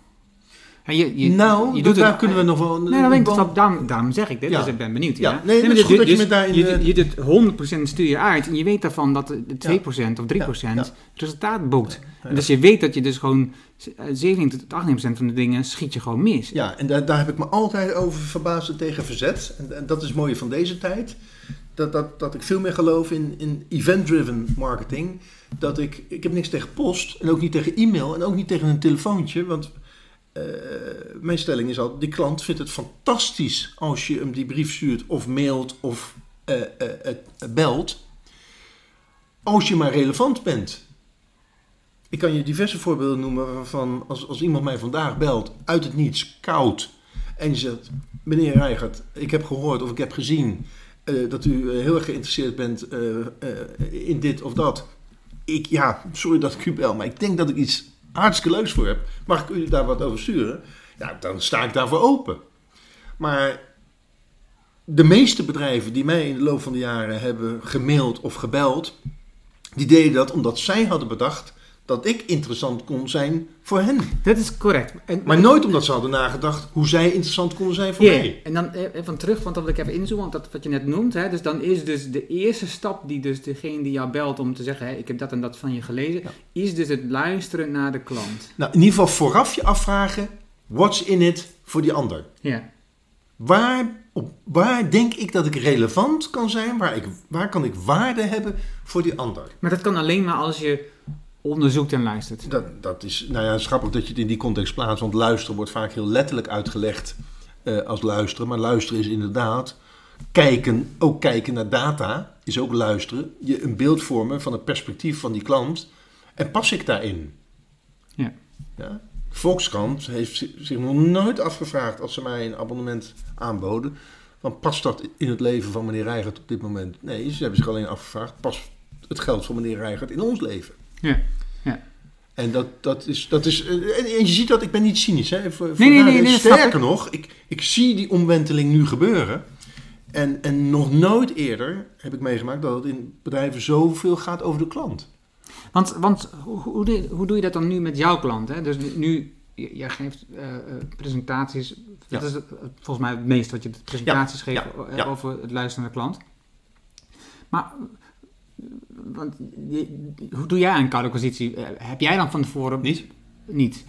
Je, je, nou, je dat- doet daar het, kunnen we nog wel... Nee, weet ik, dat- daarom, daarom zeg ik dit, Ja. dus ik ben benieuwd. Ja, Ja, nee, goed dat je dus me daarin, Je, eh, doet- je doet 100% stuur je uit en je weet daarvan dat de 2% of 3% Ja, ja. resultaat boekt. En dus je weet dat je dus gewoon eh, 17 tot 18% van de dingen schiet je gewoon mis. Ja, en daar, daar heb ik me altijd over verbaasd en tegen verzet. En, en dat is het mooie van deze tijd. Dat, dat, dat ik veel meer geloof in, in event-driven marketing. Dat ik, ik heb niks tegen post en ook niet tegen e-mail en ook niet tegen een telefoontje. Want eh, mijn stelling is al, die klant vindt het fantastisch als je hem die brief stuurt of mailt of eh, eh, belt. Als je maar relevant bent. Ik kan je diverse voorbeelden noemen waarvan als, als iemand mij vandaag belt uit het niets, koud. En je zegt, meneer Reigert, ik heb gehoord of ik heb gezien dat u heel erg geïnteresseerd bent in dit of dat. Ik, ja, sorry dat ik u bel, maar ik denk dat ik iets hartstikke leuks voor heb. Mag ik u daar wat over sturen? Ja, dan sta ik daarvoor open. Maar de meeste bedrijven die mij in de loop van de jaren hebben gemaild of gebeld, die deden dat omdat zij hadden bedacht dat ik interessant kon zijn voor hen. Dat is correct. En, Maar nooit omdat ze hadden nagedacht hoe zij interessant konden zijn voor mij. en dan eh, even terug, want dat wil ik even inzoomen, want dat wat je net noemt. Hè, dus dan is dus de eerste stap die dus degene die jou belt om te zeggen, hè, ik heb dat en dat van je gelezen, Ja. is dus het luisteren naar de klant. Nou, in ieder geval vooraf je afvragen, what's in it voor die ander? Ja. Waar, op, waar denk ik dat ik relevant kan zijn? Waar, ik, waar kan ik waarde hebben voor die ander? Maar dat kan alleen maar als je onderzoekt en luistert. Dat, dat is, nou ja, het is grappig dat je het in die context plaatst, want luisteren wordt vaak heel letterlijk uitgelegd eh, als luisteren. Maar luisteren is inderdaad kijken, ook kijken naar data, is ook luisteren. Je een beeld vormen van het perspectief van die klant en pas ik daarin? Ja. Ja? Volkskrant heeft zi- zich nog nooit afgevraagd als ze mij een abonnement aanboden. Van past dat in het leven van meneer Reigert op dit moment? Nee, ze hebben zich alleen afgevraagd, past het geld van meneer Reigert in ons leven? Ja. En dat, dat is. Dat is en, en je ziet dat, ik ben niet cynisch. Hè, voor, Nee, nee, nee, sterker nog, ik, ik zie die omwenteling nu gebeuren. En, en nog nooit eerder heb ik meegemaakt dat het in bedrijven zoveel gaat over de klant. Want, want hoe, hoe, doe, hoe doe je dat dan nu met jouw klant? Hè? Dus nu, jij geeft eh, eh, presentaties. Dat Ja. is het- volgens mij het meest wat je presentaties Ja, geeft ja, eh, ja. over het luisteren naar de klant. Maar Want je- hoe doe jij aan koude acquisitie? Eh, Heb jij dan van tevoren... Niet? Niet.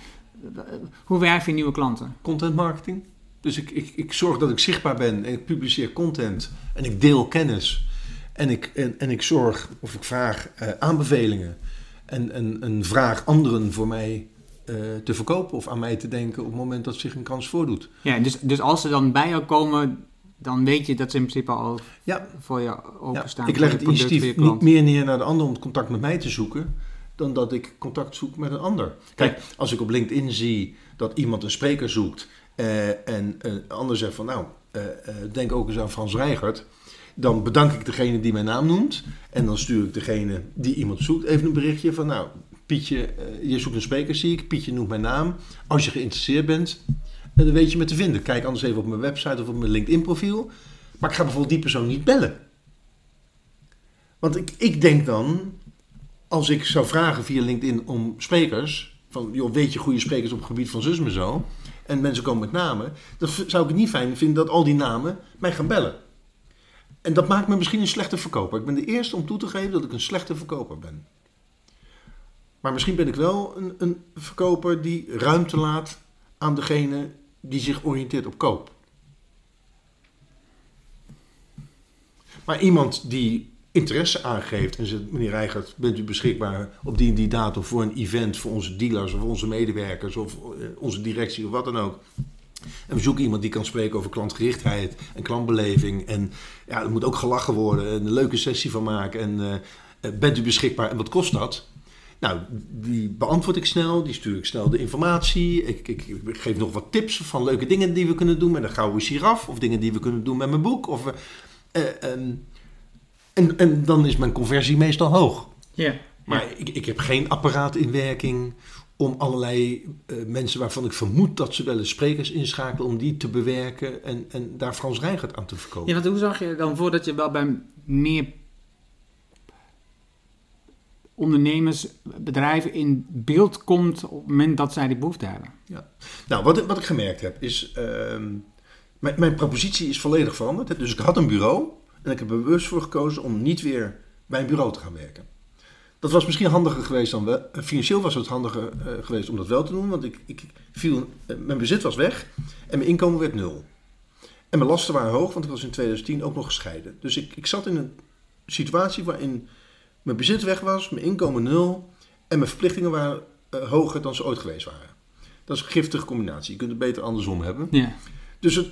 Hoe werf je nieuwe klanten? Content marketing. Dus ik, ik, ik zorg dat ik zichtbaar ben en ik publiceer content en ik deel kennis. En ik, en, en ik zorg of ik vraag eh, aanbevelingen en, en, en vraag anderen voor mij eh, te verkopen of aan mij te denken op het moment dat zich een kans voordoet. Ja, dus, dus als ze dan bij jou komen, dan weet je dat ze in principe al Ja, voor je ja. openstaan. ik leg het initiatief niet meer neer naar de ander om contact met mij te zoeken, dan dat ik contact zoek met een ander. Kijk, als ik op LinkedIn zie dat iemand een spreker zoekt eh, en een ander zegt van nou, eh, eh, denk ook eens aan Frans Reigert. Dan bedank ik degene die mijn naam noemt. En dan stuur ik degene die iemand zoekt even een berichtje van nou, Pietje, eh, je zoekt een spreker zie ik. Pietje noemt mijn naam. Als je geïnteresseerd bent, eh, dan weet je me te vinden. Kijk anders even op mijn website of op mijn LinkedIn profiel. Maar ik ga bijvoorbeeld die persoon niet bellen. Want ik, ik denk dan, als ik zou vragen via LinkedIn om sprekers, van joh, weet je goede sprekers op het gebied van zus me zo, en mensen komen met namen, dan zou ik het niet fijn vinden dat al die namen mij gaan bellen. En dat maakt me misschien een slechte verkoper. Ik ben de eerste om toe te geven dat ik een slechte verkoper ben. Maar misschien ben ik wel een, een verkoper die ruimte laat aan degene die zich oriënteert op koop. Maar iemand die interesse aangeeft en zegt, meneer Reigert, bent u beschikbaar op die en die datum voor een event voor onze dealers of onze medewerkers of eh, onze directie of wat dan ook. En we zoeken iemand die kan spreken over klantgerichtheid en klantbeleving. En ja, er moet ook gelachen worden en een leuke sessie van maken. En eh, eh, bent u beschikbaar en wat kost dat? Nou, die beantwoord ik snel, die stuur ik snel de informatie. Ik, ik, ik geef nog wat tips van leuke dingen die we kunnen doen met een gouden giraf. Of dingen die we kunnen doen met mijn boek. Of, ehm, en, en dan is mijn conversie meestal hoog. Ja. Maar ik, ik heb geen apparaat in werking om allerlei eh, mensen waarvan ik vermoed dat ze wel eens sprekers inschakelen, om die te bewerken en, en daar Frans Reigert aan te verkopen. Ja, want hoe zag je dan voor dat je wel bij meer ondernemers, bedrijven in beeld komt op het moment dat zij die behoefte hebben? Ja. Nou, wat, wat ik gemerkt heb is. ehm, mijn, mijn propositie is volledig veranderd. Dus ik had een bureau en ik heb er bewust voor gekozen om niet weer bij een bureau te gaan werken. Dat was misschien handiger geweest dan wel. eh, Financieel was het handiger eh, geweest om dat wel te doen, want ik, ik viel, eh, mijn bezit was weg en mijn inkomen werd nul. En mijn lasten waren hoog, want ik was in 2010 ook nog gescheiden. Dus ik, ik zat in een situatie waarin mijn bezit weg was, mijn inkomen nul en mijn verplichtingen waren eh, hoger dan ze ooit geweest waren. Dat is een giftige combinatie. Je kunt het beter andersom hebben. Ja. Dus het,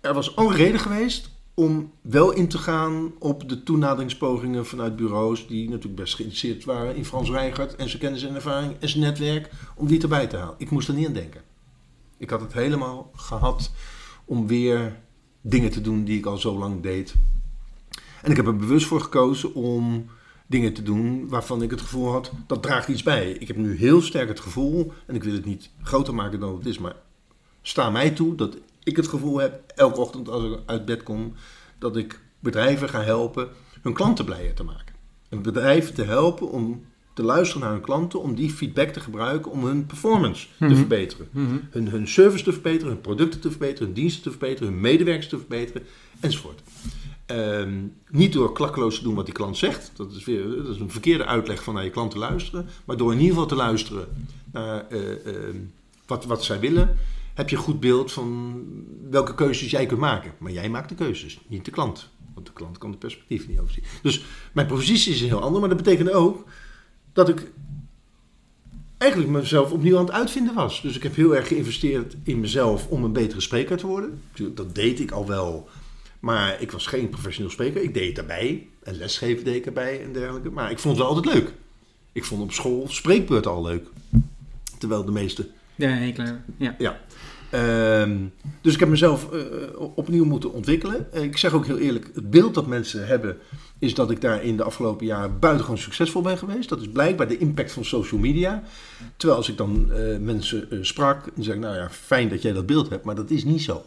er was alle reden geweest om wel in te gaan op de toenaderingspogingen vanuit bureaus die natuurlijk best geïnteresseerd waren in Frans Reigert en zijn kennis en ervaring en zijn netwerk, om die erbij te halen. Ik moest er niet aan denken. Ik had het helemaal gehad om weer dingen te doen die ik al zo lang deed. En ik heb er bewust voor gekozen om dingen te doen waarvan ik het gevoel had, dat draagt iets bij. Ik heb nu heel sterk het gevoel, en ik wil het niet groter maken dan het is, maar sta mij toe dat ik het gevoel heb, elke ochtend als ik uit bed kom, dat ik bedrijven ga helpen hun klanten blijer te maken. En bedrijven te helpen om te luisteren naar hun klanten, om die feedback te gebruiken om hun performance te verbeteren. Hun, hun service te verbeteren, hun producten te verbeteren, hun diensten te verbeteren, hun medewerkers te verbeteren, enzovoort. Ehm, niet door klakkeloos te doen wat die klant zegt. Dat is, weer, dat is een verkeerde uitleg van naar je klant te luisteren. Maar door in ieder geval te luisteren naar eh, ehm, wat, wat zij willen, heb je een goed beeld van welke keuzes jij kunt maken. Maar jij maakt de keuzes, niet de klant. Want de klant kan de perspectief niet overzien. Dus mijn positie is heel anders. Maar dat betekende ook dat ik eigenlijk mezelf opnieuw aan het uitvinden was. Dus ik heb heel erg geïnvesteerd in mezelf om een betere spreker te worden. Dat deed ik al wel. Maar ik was geen professioneel spreker. Ik deed het daarbij. En lesgeven deed ik erbij en dergelijke. Maar ik vond het wel altijd leuk. Ik vond op school spreekbeurt al leuk. Terwijl de meeste Ja, heel klaar. Ja. ja. Ehm, dus ik heb mezelf eh, opnieuw moeten ontwikkelen. Ik zeg ook heel eerlijk, het beeld dat mensen hebben is dat ik daar in de afgelopen jaren buitengewoon succesvol ben geweest. Dat is blijkbaar de impact van social media. Terwijl als ik dan eh, mensen eh, sprak, dan zeg ik, nou ja, fijn dat jij dat beeld hebt, maar dat is niet zo.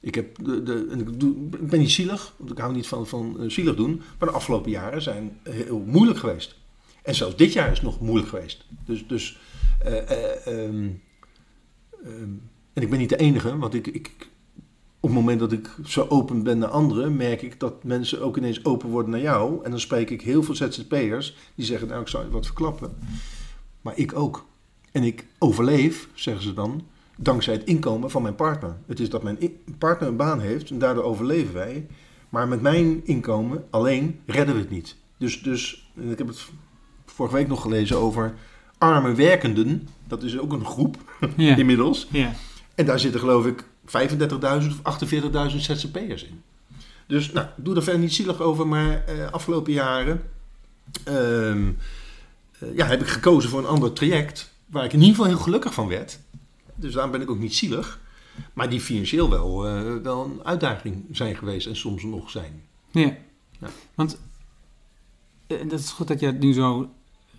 Ik, heb de, ik, doe, ik ben niet zielig, want ik hou niet van, van eh, zielig doen. Maar de afgelopen jaren zijn heel moeilijk geweest. En zelfs dit jaar is nog moeilijk geweest. Dus, dus eh, eh, ehm, Ehm, en ik ben niet de enige, want ik, ik, op het moment dat ik zo open ben naar anderen, merk ik dat mensen ook ineens open worden naar jou. En dan spreek ik heel veel ZZP'ers die zeggen, nou ik zou je wat verklappen. Maar ik ook. En ik overleef, zeggen ze dan, dankzij het inkomen van mijn partner. Het is dat mijn partner een baan heeft en daardoor overleven wij. Maar met mijn inkomen alleen redden we het niet. Dus, dus ik heb het vorige week nog gelezen over arme werkenden. Dat is ook een groep Ja. inmiddels. Ja. En daar zitten geloof ik 35.000 of 48.000 ZZP'ers in. Dus nou, doe er verder niet zielig over, maar eh, afgelopen jaren ehm, eh, ja, heb ik gekozen voor een ander traject waar ik in ieder geval heel gelukkig van werd. Dus daarom ben ik ook niet zielig. Maar die financieel wel, eh, wel een uitdaging zijn geweest en soms nog zijn. Ja. Ja. Want eh, dat is goed dat je het nu zo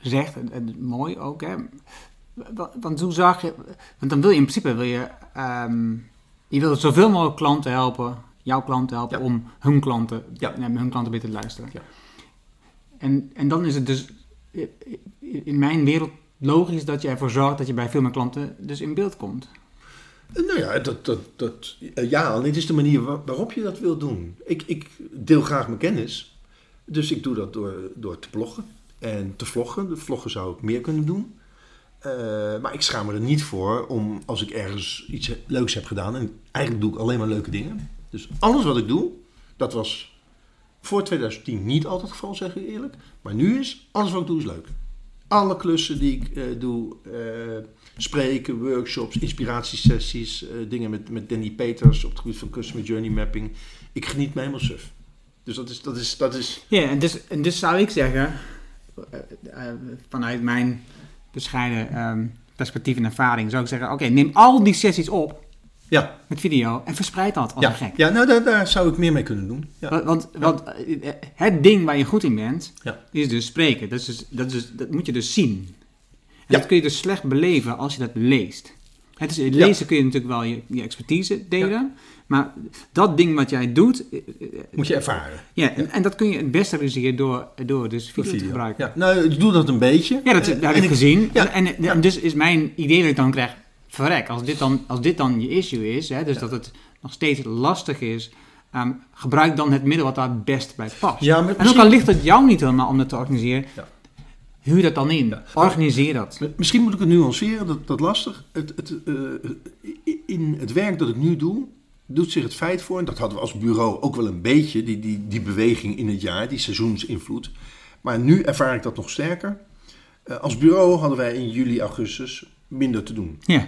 zegt. En, en mooi ook, hè. Wa- Want hoe zag je... Want dan wil je in principe... Wil je, ehm, je wil zoveel mogelijk klanten helpen. Jouw klanten helpen Ja. om hun klanten... Ja. nee, hun klanten beter te luisteren. Ja. En, en dan is het dus... eh, In mijn wereld logisch dat je ervoor zorgt dat je bij veel meer klanten dus in beeld komt. Eh, Nou ja, dat, dat, dat, eh, ja, alleen het is de manier wa- waarop je dat wilt doen. Ik, ik deel graag mijn kennis. Dus ik doe dat door, door te bloggen en te vloggen. De vloggen zou ik meer kunnen doen. Eh, maar ik schaam me er niet voor om als ik ergens iets leuks heb gedaan. En eigenlijk doe ik alleen maar leuke dingen. Dus alles wat ik doe, dat was voor 2010 niet altijd het geval, zeg ik eerlijk. Maar nu is alles wat ik doe is leuk. Alle klussen die ik eh, doe, eh, spreken, workshops, inspiratiesessies, eh, dingen met, met Danny Peters op het gebied van Customer Journey Mapping. Ik geniet me helemaal suf. Dus dat is, dat is, dat is Ja, en dus, en dus zou ik zeggen, vanuit mijn bescheiden ehm, perspectief en ervaring, zou ik zeggen, oké, neem al die sessies op ja, met video en verspreid dat als ja, een gek. ja nou daar, daar zou ik meer mee kunnen doen. Ja. Want, want, want, eh, het ding waar je goed in bent, is dus spreken. Dat, is dus, dat, is dus- dat moet je dus zien. En dat kun je dus slecht beleven als je dat leest. Het is, lezen kun je natuurlijk wel je, je expertise delen, maar dat ding wat jij doet, eh, eh, Moet je ervaren. ja, en, en dat kun je het beste realiseren door, door dus video, te gebruiken. Ja, nou, ik doe dat een beetje. Ja, dat, dat heb en ik gezien. en, en dus is mijn idee dat ik dan krijg, verrek, als dit dan, als dit dan je issue is, hè, dus dat het nog steeds lastig is, ehm, gebruik dan het middel wat daar het best bij past. Ja, maar en ook misschien- al ligt het jou niet helemaal om dat te organiseren, Ja. huur dat dan in. Organiseer dat. Misschien moet ik het nuanceren, dat, dat lastig. Het, het, eh, in het werk dat ik nu doe, doet zich het feit voor, en dat hadden we als bureau ook wel een beetje, die, die, die beweging in het jaar, die seizoensinvloed. Maar nu ervaar ik dat nog sterker. Eh, als bureau hadden wij in juli, augustus minder te doen. Ja,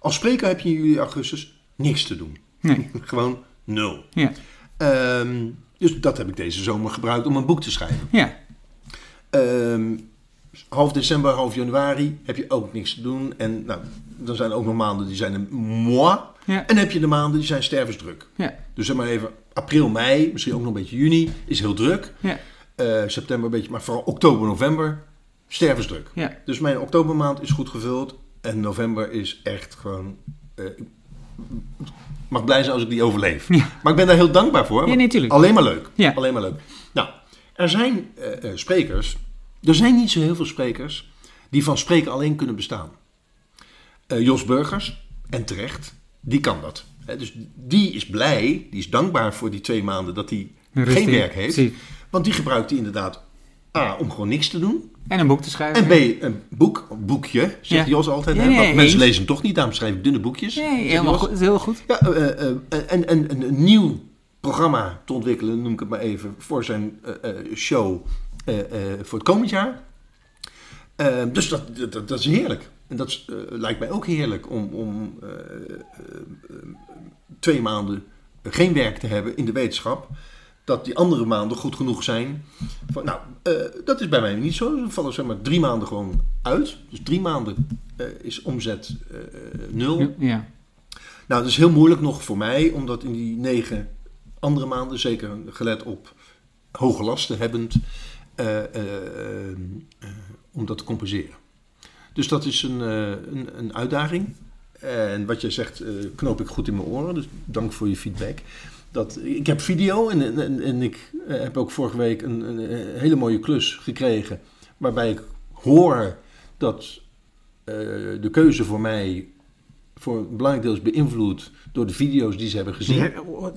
Als spreker heb je in juli, augustus niks te doen. nee, Gewoon nul. ja, Ehm, dus dat heb ik deze zomer gebruikt om een boek te schrijven. ja, Ehm, half december, half januari heb je ook niks te doen. En nou, dan zijn er ook nog maanden die zijn een. Ja. En heb je de maanden die zijn stervensdruk. ja, Dus zeg maar even april, mei, misschien ook nog een beetje juni, is heel druk. ja, Eh, september een beetje, maar vooral oktober, november, stervensdruk. Dus mijn oktobermaand is goed gevuld. En november is echt gewoon... eh, ik mag blij zijn als ik die overleef. Ja. Maar ik ben daar heel dankbaar voor. nee, tuurlijk. Alleen maar leuk. Ja. Alleen maar leuk. Nou, er zijn eh, eh, sprekers. Er zijn niet zo heel veel sprekers die van spreken alleen kunnen bestaan. Jos Burgers, en terecht, die kan dat. Dus die is blij, die is dankbaar voor die twee maanden dat hij geen werk heeft. Want die gebruikt hij inderdaad A, om gewoon niks te doen. En een boek te schrijven. En B, een boek, een boekje, zegt Ja. Jos altijd. Nee, want mensen lezen toch niet, daarom schrijf ik dunne boekjes. Nee, helemaal goed. Dat is heel goed. Ja, eh, eh, en, en, en een nieuw programma te ontwikkelen, noem ik het maar even, voor zijn eh, eh, show eh, eh, voor het komend jaar. Eh, dus dat, dat, dat is heerlijk. En dat is, eh, lijkt mij ook heerlijk om, om eh, eh, eh, twee maanden geen werk te hebben in de wetenschap. Dat die andere maanden goed genoeg zijn. Van, nou, eh, dat is bij mij niet zo. Er vallen zeg maar drie maanden gewoon uit. Dus drie maanden eh, is omzet eh, nul. Ja. Nou, dat is heel moeilijk nog voor mij, omdat in die negen andere maanden, zeker gelet op hoge lasten hebbend, om dat te compenseren. Dus dat is een, een, een uitdaging. En wat jij zegt, knoop ik goed in mijn oren, dus dank voor je feedback. Dat, ik heb video en, en, en ik eh, heb ook vorige week een, een, een hele mooie klus gekregen, waarbij ik hoor dat eh, de keuze voor mij voor een belangrijk deel is beïnvloed door de video's die ze hebben gezien. Ja,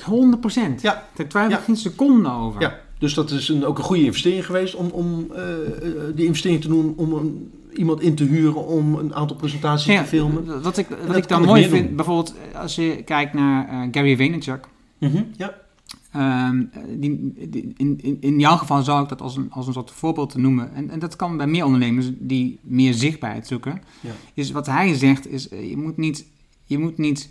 100 procent. Ja. Daar twijfel ik Ja. geen seconde over. Ja, dus dat is een, ook een goede investering geweest om, om eh, eh, die investering te doen om een, iemand in te huren om een aantal presentaties Ja, te filmen. Wat ik, wat ik dan mooi vind, doen. bijvoorbeeld als je kijkt naar eh, Gary Vaynerchuk. Mhm, Ja, Ehm, die, die- in, in, in jouw geval zou ik dat als een, als een soort voorbeeld noemen. En, en dat kan bij meer ondernemers die meer zichtbaarheid zoeken. Ja. Is wat hij zegt, is eh, je moet niet, je moet niet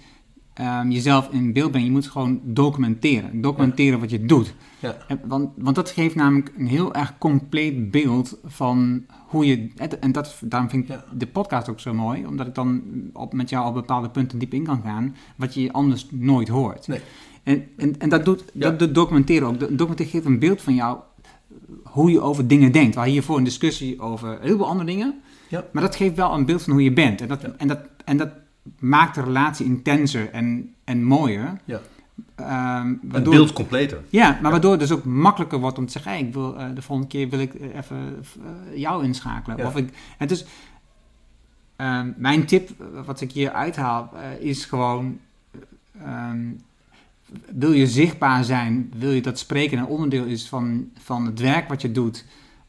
ehm, jezelf in beeld brengen. Je moet gewoon documenteren. Documenteren wat je doet. ja, En- Want, want dat geeft namelijk een heel erg compleet beeld van hoe je. En dat, daarom vind ik de podcast ook zo mooi, omdat ik dan op, met jou op bepaalde punten diep in kan gaan, wat je anders nooit hoort. Nee. En, en, en dat doet Ja. dat documenteren ook. De- Documenteren geeft een beeld van jou, hoe je over dingen denkt. We hadden hiervoor een discussie over heel veel andere dingen, Ja. maar dat geeft wel een beeld van hoe je bent. En dat, Ja. en dat, en dat maakt de relatie intenser en, en mooier. Ja. Ehm, een waardoor- beeld completer. ja, maar waardoor het dus ook makkelijker wordt om te zeggen: hey, ik wil, eh, de volgende keer wil ik eh, even eh, jou inschakelen. Of ik, het is, ehm, mijn tip, wat ik hier uithaal, is gewoon: eh, ehm, wil je zichtbaar zijn, wil je dat spreken een onderdeel is van, van het werk wat je doet,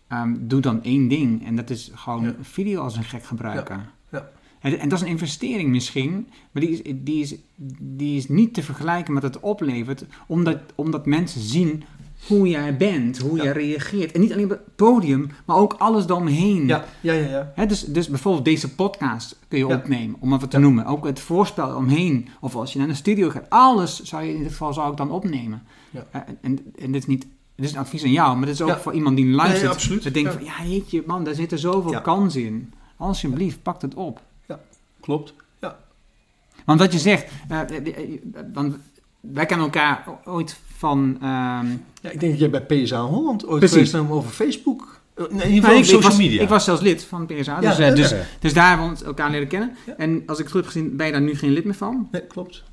ehm, doe dan één ding. En dat is gewoon Ja. video als een gek gebruiken. Ja. En, en dat is een investering misschien, maar die is, die, is, die is niet te vergelijken met wat het oplevert, omdat, omdat mensen zien hoe jij bent, hoe Ja. jij reageert. En niet alleen op het podium, maar ook alles daaromheen. Ja, ja, ja. ja. Hè, dus, dus bijvoorbeeld deze podcast kun je Ja. opnemen, om het wat te Ja. noemen. Ook het voorspel omheen, of als je naar een studio gaat. Alles zou je in dit geval zou ik dan opnemen. Ja. En, en, en dit is niet... Dit is een advies aan jou, maar dit is ook Ja. voor iemand die luistert. Nee, absoluut. Dat denkt Ja. van, ja jeetje man, daar zitten zoveel Ja. kansen in. Alsjeblieft, pak het op. Klopt. Want wat je zegt, want wij kennen elkaar ooit van... ehm, Ja, ik denk dat jij bij PSA Holland ooit Precies. geweest bent over Facebook. Eh, Nee, in ieder nou, geval ik, op ik social was, media. ik was zelfs lid van PSA, dus, Ja, eh, dus, dus daar hebben we elkaar leren kennen. Ja. En als ik het goed heb gezien, ben je daar nu geen lid meer van. Nee, klopt.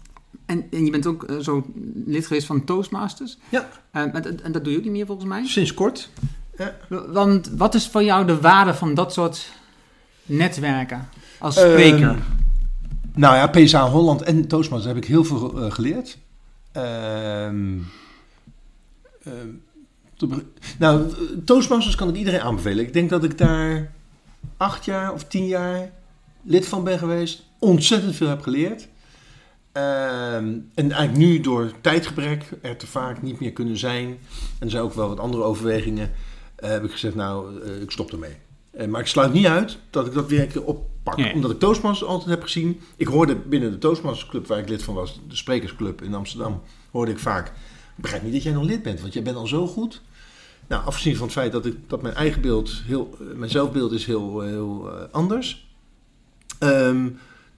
En, en je bent ook eh, zo lid geweest van Toastmasters. Ja. En, en dat doe je ook niet meer volgens mij. Sinds kort. Want wat is voor jou de waarde van dat soort netwerken als spreker? Ehm, nou ja, PSA Holland en Toastmasters heb ik heel veel geleerd. Ehm, ehm, nou, Toastmasters kan ik iedereen aanbevelen. Ik denk dat ik daar acht jaar of tien jaar lid van ben geweest. Ontzettend veel heb geleerd. Ehm, en eigenlijk nu door tijdgebrek er te vaak niet meer kunnen zijn. En zijn ook wel wat andere overwegingen. eh, heb ik gezegd, nou, eh, ik stop ermee. Eh, maar ik sluit niet uit dat ik dat weer keer Omdat ik Toastmasters altijd heb gezien. Ik hoorde binnen de Toastmasters Club, waar ik lid van was, de Sprekersclub in Amsterdam, hoorde ik vaak. Ik begrijp niet dat jij nog lid bent, want jij bent al zo goed. Nou, afgezien van het feit dat, ik, dat mijn eigen beeld, heel, eh, mijn zelfbeeld is heel, heel eh, anders. Ehm,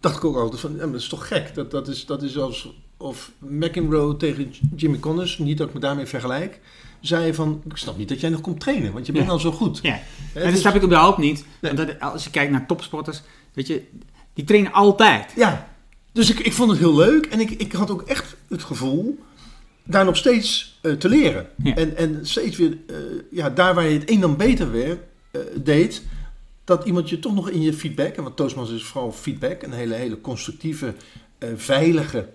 dacht ik ook altijd van, ja, maar dat is toch gek. Dat, dat, is, dat is alsof McEnroe tegen Jimmy Connors, niet dat ik me daarmee vergelijk, zei van, ik snap niet dat jij nog komt trainen, want je bent Ja. al zo goed. Ja, en dat dus- snap ik überhaupt niet. Nee. Want dat, als je kijkt naar topsporters, weet je, die trainen altijd. Ja, dus ik, ik vond het heel leuk en ik, ik had ook echt het gevoel daar nog steeds eh, te leren. Ja. En, en steeds weer, eh, ja, daar waar je het een dan beter weer, eh, deed, dat iemand je toch nog in je feedback, en want Toastmasters is vooral feedback, een hele, hele constructieve, veilige,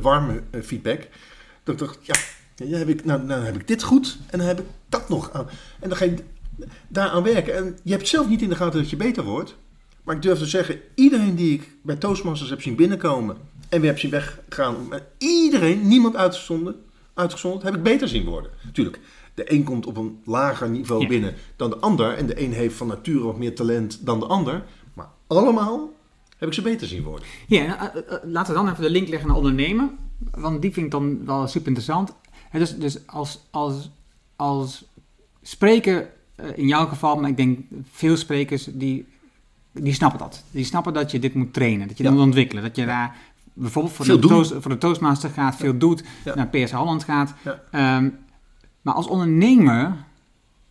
warme feedback. Dat ik dacht, ja, ja, dan heb ik, nou, nou heb ik dit goed en dan heb ik dat nog aan. En dan ga je daaraan werken. En je hebt zelf niet in de gaten dat je beter wordt. Maar ik durf te zeggen, iedereen die ik bij Toastmasters heb zien binnenkomen en weer heb zien weggaan, iedereen, niemand uitgezonden, uitgezonderd, heb ik beter zien worden. Natuurlijk, de een komt op een lager niveau Ja. binnen dan de ander en de een heeft van nature wat meer talent dan de ander. Maar allemaal heb ik ze beter zien worden. Ja, eh, eh, laten we dan even de link leggen naar ondernemen. Want die vind ik dan wel super interessant. Dus dus als, als, als spreker, eh, in jouw geval, maar ik denk veel sprekers, die, die snappen dat. Die snappen dat je dit moet trainen, dat je dit moet ontwikkelen. Dat je daar bijvoorbeeld voor, Veel de, toast, voor de Toastmaster gaat, veel doet, naar PS Holland gaat. Ehm, maar als ondernemer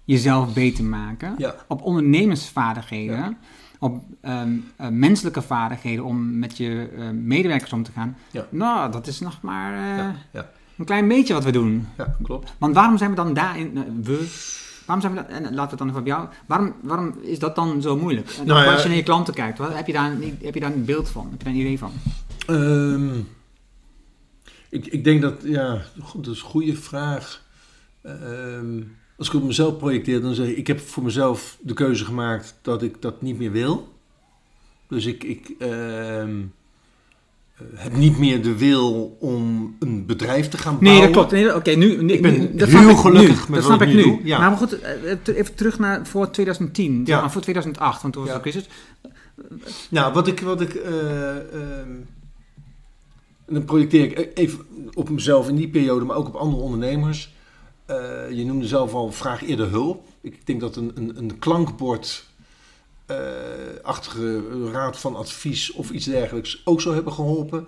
jezelf beter maken, op ondernemersvaardigheden, op ehm, eh, menselijke vaardigheden om met je eh, medewerkers om te gaan. Ja. Nou, dat is nog maar eh, Ja, ja. een klein beetje wat we doen. Ja, klopt. Want waarom zijn we dan daarin, we, waarom zijn we dat, en laten we het dan even op jou, waarom, waarom is dat dan zo moeilijk? Nou als je naar je klanten kijkt, wat, heb, je daar, een- heb je daar een beeld van? Heb je daar een idee van? Ehm, ik, ik denk dat, ja, goed, dat is een goede vraag. Ehm, als ik op mezelf projecteer, dan zeg ik, ik heb voor mezelf de keuze gemaakt dat ik dat niet meer wil. Dus ik, ik ehm, eh, heb niet meer de wil om een bedrijf te gaan bouwen. Nee, dat klopt. Nee, Oké, nu, nu, Ik ben nu- dat heel gelukkig nu. met Dat wat snap ik nu doe, ja. Maar goed, eh, t- even terug naar voor 2010, Ja. voor 2008, want toen was Ja. de crisis. Nou, wat ik, wat ik eh, ehm, dan projecteer ik even op mezelf in die periode, maar ook op andere ondernemers. Eh, je noemde zelf al, vraag eerder hulp. Ik denk dat een, een, een klankbord eh, achtige raad van advies of iets dergelijks ook zou hebben geholpen.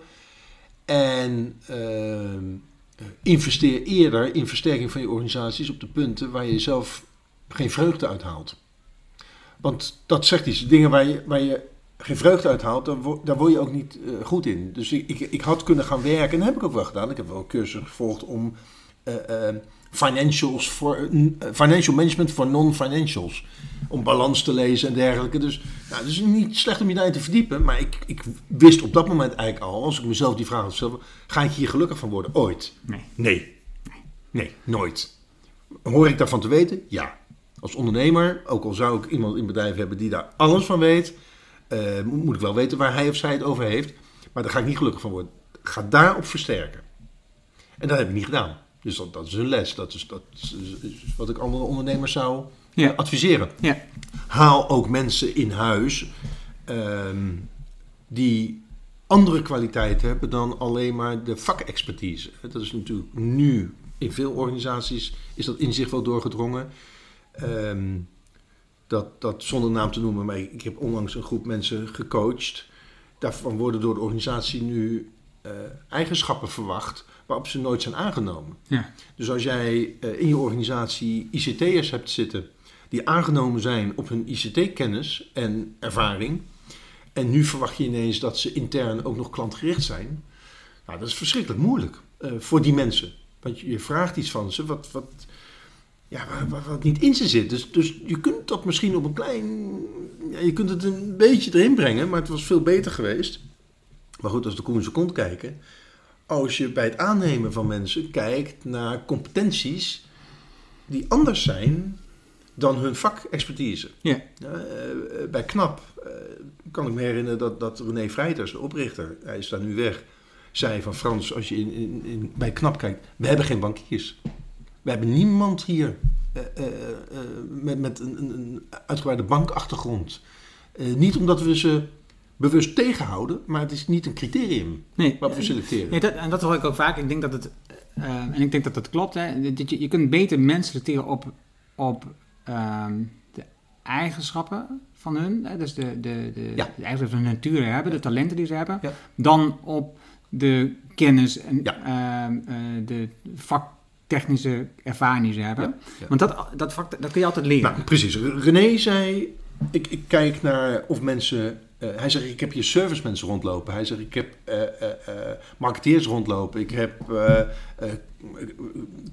En ehm, investeer eerder in versterking van je organisaties op de punten waar je zelf geen vreugde uit haalt. Want dat zegt iets. Dingen waar je, waar je geen vreugde uit haalt, daar, daar word je ook niet eh, goed in. Dus ik, ik, ik had kunnen gaan werken, en dat heb ik ook wel gedaan. Ik heb wel een cursus gevolgd om eh, eh, financials voor, eh, financial management voor non-financials. Om balans te lezen en dergelijke. Dus nou, het is niet slecht om je daarin te verdiepen. Maar ik, ik wist op dat moment eigenlijk al, als ik mezelf die vraag had gesteld, ga ik hier gelukkig van worden? Ooit? Nee. Nee. Nee, nooit. Hoor ik daarvan te weten? Ja. Als ondernemer, ook al zou ik iemand in het bedrijf hebben die daar alles van weet, eh, moet, ik wel weten waar hij of zij het over heeft. Maar daar ga ik niet gelukkig van worden. Ga daarop versterken. En dat heb ik niet gedaan. Dus dat, dat is een les. Dat is, dat is, wat ik andere ondernemers zou Ja. eh, adviseren. Ja. Haal ook mensen in huis ehm, die andere kwaliteiten hebben dan alleen maar de vakexpertise. Dat is natuurlijk nu in veel organisaties is dat inzicht wel doorgedrongen. Ehm, dat, dat zonder naam te noemen, maar ik heb onlangs een groep mensen gecoacht. Daarvan worden door de organisatie nu eh, eigenschappen verwacht waarop ze nooit zijn aangenomen. Ja. Dus als jij eh, in je organisatie ICT'ers hebt zitten die aangenomen zijn op hun ICT-kennis en ervaring, en nu verwacht je ineens dat ze intern ook nog klantgericht zijn, nou, dat is verschrikkelijk moeilijk eh, voor die mensen. Want je, je vraagt iets van ze wat, wat, ja, wat niet in ze zit. Dus, dus je kunt dat misschien op een klein. Ja, je kunt het een beetje erin brengen, maar het was veel beter geweest. Maar goed, als de koe in zijn kont kijken. Als je bij het aannemen van mensen kijkt naar competenties die anders zijn dan hun vakexpertise. Ja. Ja, eh, bij KNAP eh, kan ik me herinneren dat, dat René Vrijters, de oprichter, hij is daar nu weg, zei van Frans, als je in, in, in, bij KNAP kijkt, we hebben geen bankiers. We hebben niemand hier eh, eh, eh, met, met een, een, een uitgebreide bankachtergrond. Eh, niet omdat we ze bewust tegenhouden, maar het is niet een criterium Nee. waarop we selecteren. Nee, dat, en dat hoor ik ook vaak. Ik denk dat het, eh, en ik denk dat dat klopt. Hè. Dat je, je kunt beter mensen selecteren op, op ehm, de eigenschappen van hun. Hè. Dus de, de, de, Ja. de eigenschappen van hun natuur hebben, de talenten die ze hebben. Ja. Dan op de kennis en Ja. eh, de vaktechnische ervaring die ze hebben. Ja, ja. Want dat, dat, vak, dat kun je altijd leren. Nou, precies. René zei, ik, ik kijk naar of mensen... eh, hij zegt, ik heb hier servicemensen rondlopen. Hij zegt, ik heb eh, eh, marketeers rondlopen. Ik heb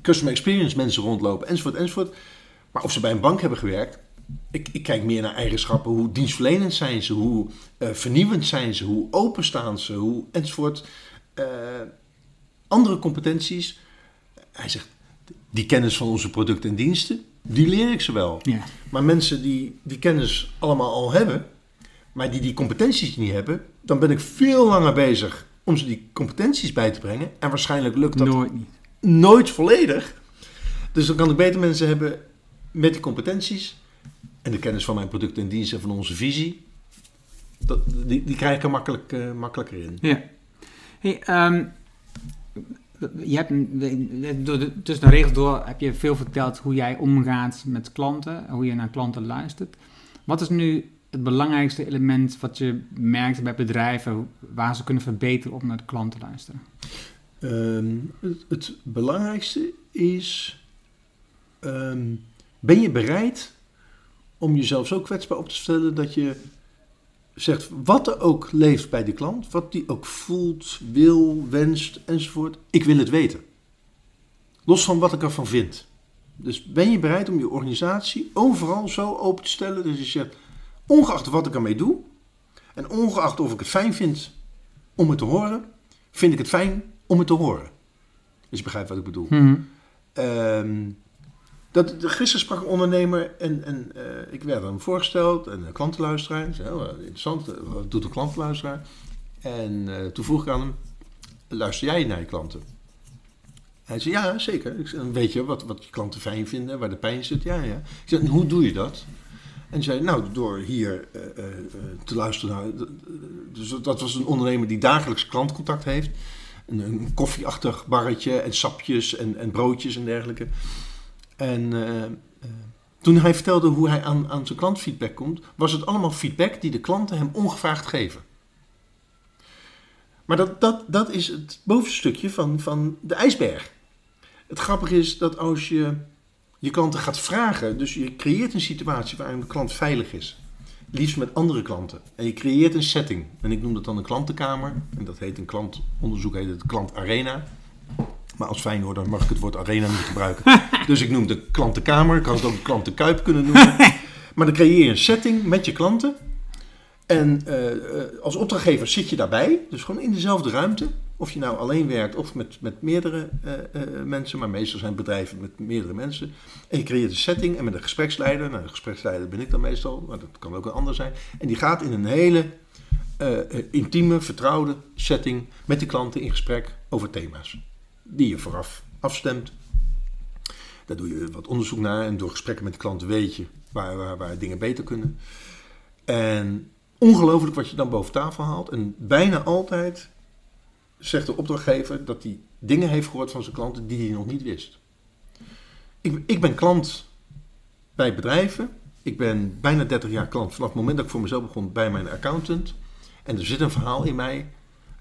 customer experience mensen rondlopen, enzovoort, enzovoort. Maar of ze bij een bank hebben gewerkt... Ik, ik kijk meer naar eigenschappen. Hoe dienstverlenend zijn ze? Hoe vernieuwend zijn ze? Hoe openstaan ze? Hoe, enzovoort. Andere competenties. Hij zegt, die kennis van onze producten en diensten, die leer ik ze wel. Ja. Maar mensen die die kennis allemaal al hebben, maar die die competenties niet hebben, dan ben ik veel langer bezig om ze die competenties bij te brengen. En waarschijnlijk lukt dat Nooit niet. nooit volledig. Dus dan kan ik beter mensen hebben met die competenties en de kennis van mijn producten en diensten en van onze visie. Dat, die, die krijg ik er makkelijk, eh, makkelijker in. Ja. Hey, ehm, je hebt een- door de, tussen de regels door heb je veel verteld hoe jij omgaat met klanten, hoe je naar klanten luistert. Wat is nu het belangrijkste element wat je merkt bij bedrijven waar ze kunnen verbeteren om naar de klant te luisteren? Ehm, het, belangrijkste is: ehm, ben je bereid om jezelf zo kwetsbaar op te stellen dat je zegt wat er ook leeft bij die klant, wat die ook voelt, wil, wenst enzovoort, ik wil het weten. Los van wat ik ervan vind. Dus ben je bereid om je organisatie overal zo open te stellen dat je zegt, ongeacht wat ik ermee doe en ongeacht of ik het fijn vind om het te horen, vind ik het fijn om het te horen. Dus je begrijpt wat ik bedoel. Mhm. Ehm, dat, gisteren sprak een ondernemer en, en eh, ik werd hem voorgesteld en een klantenluisteraar. Ik zei, oh, interessant, eh, wat doet een klantenluisteraar? En eh, toen vroeg ik aan hem, luister jij naar je klanten? Hij zei, ja, zeker. Ik zei, weet je wat, wat je klanten fijn vinden, waar de pijn zit? Ja, ja. Ik zei, hoe doe je dat? En zei, nou, door hier eh, eh, eh, te luisteren naar... Dus dat was een ondernemer die dagelijks klantcontact heeft. Een, koffieachtig barretje en sapjes en, en broodjes en dergelijke. En toen hij vertelde hoe hij aan, aan zijn klantfeedback komt, was het allemaal feedback die de klanten hem ongevraagd geven. Maar dat, dat, dat is het bovenstukje van, van de ijsberg. Het grappige is dat als je je klanten gaat vragen, dus je creëert een situatie waarin de klant veilig is, liefst met andere klanten, en je creëert een setting, en ik noem dat dan een klantenkamer, en dat heet een klantonderzoek, heet het klantarena. Maar als Feyenoorder mag ik het woord arena niet gebruiken. Dus ik noem de klantenkamer. Ik had het ook klantenkuip kunnen noemen. Maar dan creëer je een setting met je klanten. En eh, eh, als opdrachtgever zit je daarbij. Dus gewoon in dezelfde ruimte. Of je nou alleen werkt of met, met meerdere eh, eh, mensen. Maar meestal zijn bedrijven met meerdere mensen. En je creëert een setting en met een gespreksleider. Nou, de gespreksleider ben ik dan meestal. Maar dat kan ook een ander zijn. En die gaat in een hele eh, intieme, vertrouwde setting met die klanten in gesprek over thema's. Die je vooraf afstemt. Daar doe je wat onderzoek naar en door gesprekken met de klanten weet je waar, waar dingen beter kunnen. En ongelooflijk wat je dan boven tafel haalt. En bijna altijd zegt de opdrachtgever dat hij dingen heeft gehoord van zijn klanten die hij nog niet wist. Ik, ik ben klant bij bedrijven. Ik ben bijna 30 jaar klant vanaf het moment dat ik voor mezelf begon bij mijn accountant. En er zit een verhaal in mij,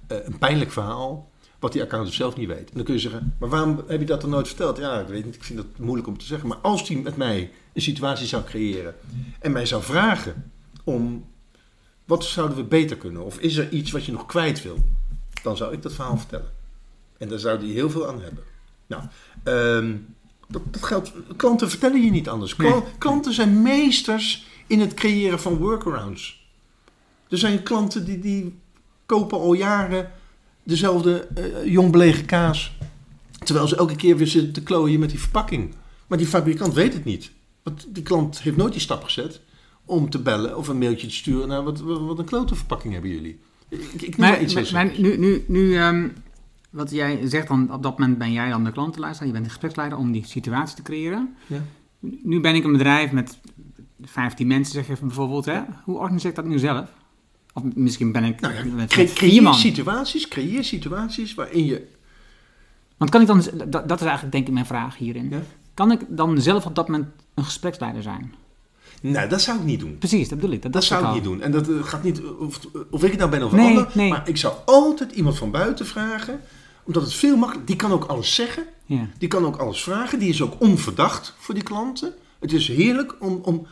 eh, een pijnlijk verhaal, wat die accountant zelf niet weet. En dan kun je zeggen, maar waarom heb je dat dan nooit verteld? Ja, ik weet niet, ik vind dat moeilijk om te zeggen. Maar als die met mij een situatie zou creëren en mij zou vragen om, wat zouden we beter kunnen? Of is er iets wat je nog kwijt wil? Dan zou ik dat verhaal vertellen. En daar zou die heel veel aan hebben. Nou, ehm, dat, dat geldt, klanten vertellen je niet anders. Nee. Klanten zijn meesters in het creëren van workarounds. Er zijn klanten die, die kopen al jaren dezelfde eh, jong belegen kaas. Terwijl ze elke keer weer zitten te klooien met die verpakking. Maar die fabrikant weet het niet. Want die klant heeft nooit die stap gezet om te bellen of een mailtje te sturen naar wat, wat, wat een klote verpakking hebben jullie. Ik, maar iets maar- maar nu, nu, nu ehm, wat jij zegt, dan, op dat moment ben jij dan de klantenluisteraar, je bent de gespreksleider om die situatie te creëren. Ja. Nu ben ik een bedrijf met 15 mensen, zeg je bijvoorbeeld. Hè? Hoe organiseer ik dat nu zelf? Of misschien ben ik Nou ja, met, creëer situaties, creëer situaties waarin je... Want kan ik dan, dat, dat is eigenlijk denk ik mijn vraag hierin. Ja? Kan ik dan zelf op dat moment een gespreksleider zijn? Nou, dat zou ik niet doen. Precies, dat bedoel ik. Dat, Dat is zou ik niet doen. En dat eh, gaat niet of, of ik het nou ben of een Nee, ander. nee. Maar ik zou altijd iemand van buiten vragen. Omdat het veel makkelijker... Die kan ook alles zeggen. Ja. Die kan ook alles vragen. Die is ook onverdacht voor die klanten. Het is heerlijk om, om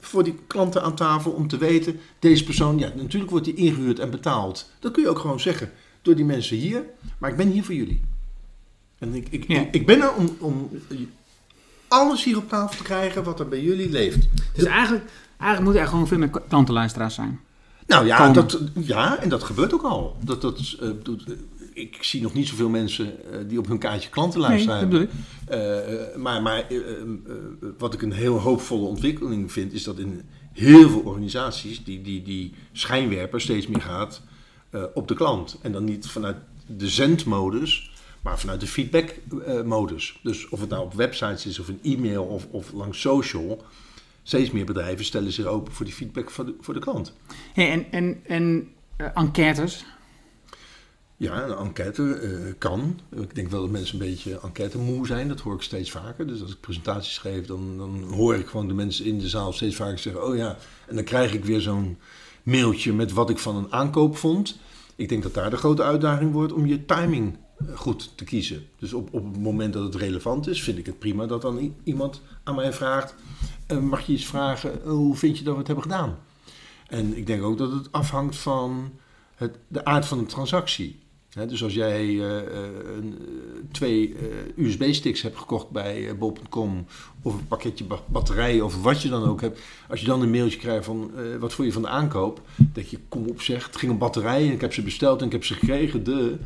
voor die klanten aan tafel om te weten... Deze persoon, ja, natuurlijk wordt die ingehuurd en betaald. Dat kun je ook gewoon zeggen door die mensen hier. Maar ik ben hier voor jullie. En ik, ik, Ja. ik, ik ben er om, om alles hier op tafel te krijgen wat er bij jullie leeft. Dus eigenlijk, eigenlijk moet er gewoon veel meer klantenluisteraars zijn. Nou ja, Komen. dat, ja, en dat gebeurt ook al. Dat, dat, is, eh, doet- eh, ik zie nog niet zoveel mensen eh, die op hun kaartje klantenlijst Nee, dat hebben. maar maar wat ik een heel hoopvolle ontwikkeling vind, is dat in heel veel organisaties die, die, die schijnwerper steeds meer gaat op de klant. En dan niet vanuit de zendmodus, maar vanuit de feedbackmodus. dus of het nou op websites is, of een e-mail, of, of langs social. Steeds meer bedrijven stellen zich open voor die feedback voor de, voor de klant. Hey, en en, en eh, enquêtes. Ja, een enquête eh, kan. Ik denk wel dat mensen een beetje enquête moe zijn. Dat hoor ik steeds vaker. Dus als ik presentaties geef, dan, dan hoor ik gewoon de mensen in de zaal steeds vaker zeggen... oh ja, en dan krijg ik weer zo'n mailtje met wat ik van een aankoop vond. Ik denk dat daar de grote uitdaging wordt om je timing goed te kiezen. Dus op, op het moment dat het relevant is, vind ik het prima dat dan iemand aan mij vraagt... eh, mag je eens vragen, eh, hoe vind je dat we het hebben gedaan? En ik denk ook dat het afhangt van het, de aard van de transactie. Dus als jij eh, een, twee USB-sticks hebt gekocht bij bol.com of een pakketje ba- batterijen of wat je dan ook hebt. Als je dan een mailtje krijgt van wat vond je van de aankoop, denk je kom op zeg, het ging om batterijen en ik heb ze besteld en ik heb ze gekregen. De.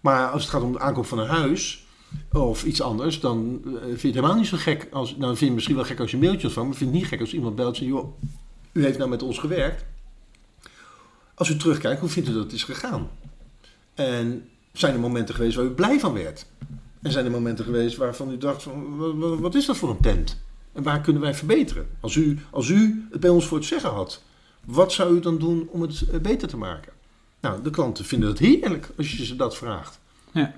Maar als het gaat om de aankoop van een huis of iets anders, dan eh, vind je het helemaal niet zo gek. Als, nou, vind je het misschien wel gek als je een mailtje ontvangt, maar vind je het niet gek als iemand belt en zegt, joh, u heeft nou met ons gewerkt. Als u terugkijkt, hoe vindt u dat het is gegaan? En zijn er momenten geweest waar u blij van werd? En zijn er momenten geweest waarvan u dacht van, wa- wa- wat is dat voor een tent? En waar kunnen wij verbeteren? Als u, als u het bij ons voor het zeggen had, wat zou u dan doen om het eh, beter te maken? Nou, de klanten vinden het heerlijk als je ze dat vraagt. Ja.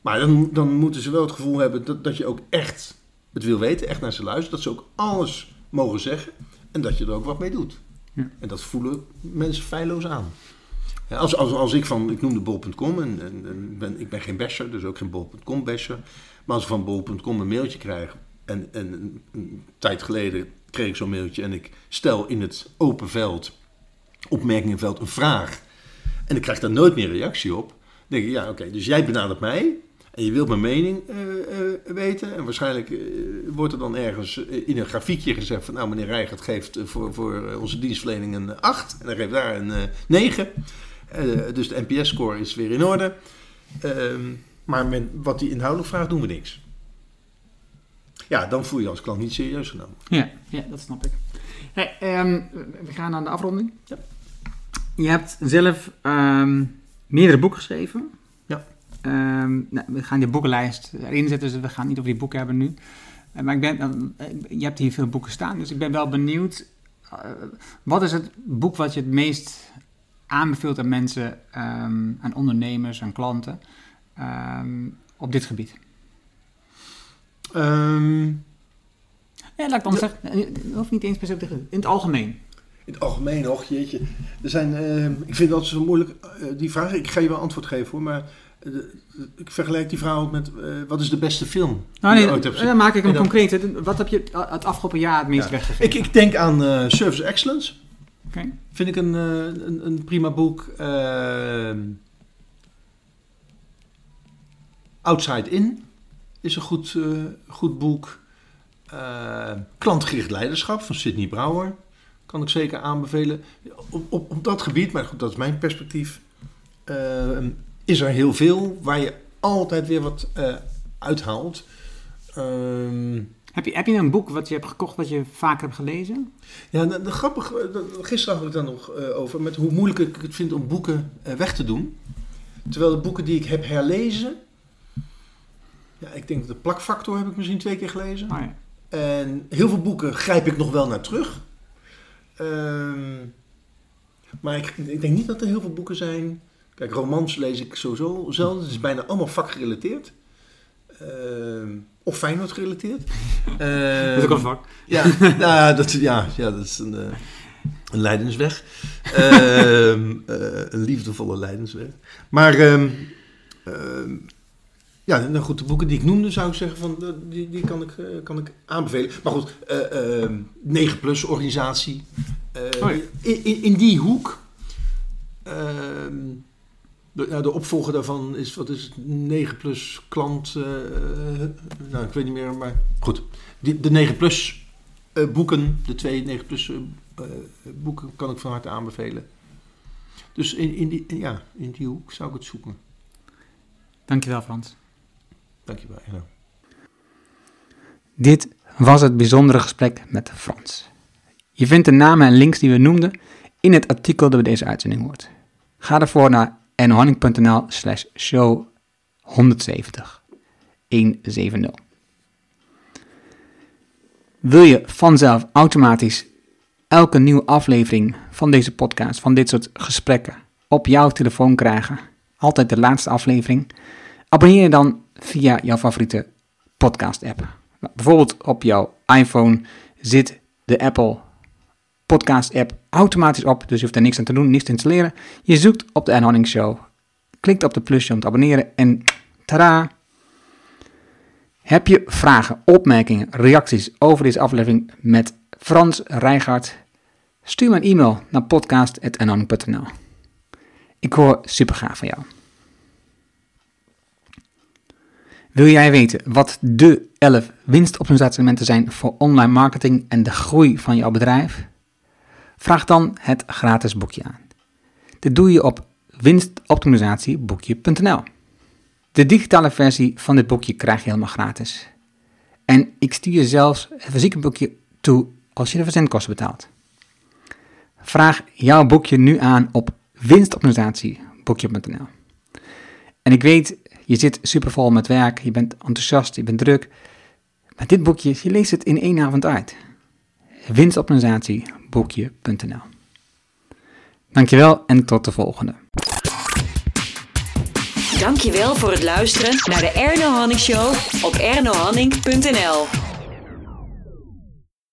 Maar dan, dan moeten ze wel het gevoel hebben dat, dat je ook echt het wil weten, echt naar ze luistert. Dat ze ook alles mogen zeggen en dat je er ook wat mee doet. Ja. En dat voelen mensen feilloos aan. Als, als, als ik van, ik noemde bol.com en, en, ben, ik ben geen basher, dus ook geen bol.com basher. Maar als ik van bol.com een mailtje krijg en, en een, een tijd geleden kreeg ik zo'n mailtje en ik stel in het open veld, opmerkingenveld, een vraag. En ik krijg daar nooit meer reactie op. Dan denk ik, ja oké, dus jij benadert mij en je wilt mijn mening eh, eh, weten. En waarschijnlijk eh, wordt er dan ergens in een grafiekje gezegd van... nou, meneer Rijgert geeft voor, voor onze dienstverlening een 8 en hij geeft daar een eh 9. Eh, dus de NPS-score is weer in orde. Ehm, maar met wat die inhoudelijk vraagt, doen we niks. Ja, dan voel je als klant niet serieus genomen. Ja, ja dat snap ik. Hey, ehm, we gaan aan de afronding. Je hebt zelf ehm, meerdere boeken geschreven. Ja. Ehm, nou, we gaan die boekenlijst erin zetten, dus we gaan niet over die boeken hebben nu. Eh, maar ik ben, eh, je hebt hier veel boeken staan, dus ik ben wel benieuwd. eh, wat is het boek wat je het meest aanbeveelt aan mensen, ehm, aan ondernemers, aan klanten op dit gebied? Ja, laat ik dan zeggen, het hoeft niet eens per se op dit gebied, in het algemeen. In het algemeen, och jeetje. Er zijn, eh, ik vind dat zo moeilijk, eh, die vraag. Ik ga je wel antwoord geven hoor, maar eh, ik vergelijk die vraag ook met wat is de beste film Nou, nee, ooit dan maak ik hem dan- concreet. Wat heb je het- afgelopen jaar het meest Ja. weggegeven? Ik, ik denk aan Service Excellence. Oké. Vind ik een, een, een prima boek. Ehm, Outside In is een goed, goed boek. Eh, Klantgericht Leiderschap van Sidney Brouwer. Kan ik zeker aanbevelen. Op, op, op dat gebied, maar goed, dat is mijn perspectief. ehm, is er heel veel waar je altijd weer wat eh, uithaalt. Ehm Heb, je, heb je een boek wat je hebt gekocht wat je vaak hebt gelezen? Ja, de, de grappig, de- gisteren had ik het daar nog eh, over, met hoe moeilijk ik het vind om boeken eh, weg te doen. Terwijl de boeken die ik heb herlezen, ja, ik denk de plakfactor heb ik misschien twee keer gelezen. Oh, ja. En heel veel boeken grijp ik nog wel naar terug. Ehm, maar ik, ik denk niet dat er heel veel boeken zijn. Kijk, romans lees ik sowieso zelden. Het is bijna allemaal vakgerelateerd. Ehm, of Feyenoord gerelateerd. Dat is ook Ehm, een vak. ja, nou, dat, ja, ja, dat is een, eh, een lijdensweg. Ehm, eh, een liefdevolle lijdensweg. Maar ja, nou goed, de boeken die ik noemde zou ik zeggen van, eh, die, die kan, ik, eh, kan ik aanbevelen. Maar goed, eh, ehm, 9 plus organisatie. Eh, Oh ja. in, in, in die hoek. ehm, de, nou, de opvolger daarvan is, wat is het, 9 plus klant. eh, eh, nou, ik weet niet meer, maar goed. Die, de 9 plus eh, boeken, de twee 9 plus eh, eh, boeken, kan ik van harte aanbevelen. Dus in, in, die, ja, in die hoek zou ik het zoeken. Dankjewel Frans. Dankjewel. Erno. Dit was het bijzondere gesprek met Frans. Je vindt de namen en links die we noemden in het artikel dat bij deze uitzending hoort. Ga daarvoor naar nhanning.nl slash show 170. 170. Wil je vanzelf automatisch elke nieuwe aflevering van deze podcast, van dit soort gesprekken, op jouw telefoon krijgen? Altijd de laatste aflevering? Abonneer je dan via jouw favoriete podcast-app. Nou, bijvoorbeeld op jouw iPhone zit de Apple Podcast app automatisch op, dus je hoeft er niks aan te doen, niks te installeren. Je zoekt op de Anne Show, klikt op de plusje om te abonneren en tada! Heb je vragen, opmerkingen, reacties over deze aflevering met Frans Rijgaard? Stuur me een e-mail naar podcast.nl. Ik hoor super graag van jou. Wil jij weten wat de 11 winstoptimalisatieelementen zijn voor online marketing en de groei van jouw bedrijf? Vraag dan het gratis boekje aan. Dit doe je op winstoptimalisatieboekje.nl. De digitale versie van dit boekje krijg je helemaal gratis. En ik stuur je zelfs het fysieke boekje toe als je de verzendkosten betaalt. Vraag jouw boekje nu aan op winstoptimalisatieboekje.nl. En ik weet, je zit supervol met werk, je bent enthousiast, je bent druk. Maar dit boekje, je leest het in één avond uit. Winstoptimalisatieboekje.nl Dankjewel en tot de volgende. Dankjewel voor het luisteren naar de Erno Hanning Show op ernohanning.nl.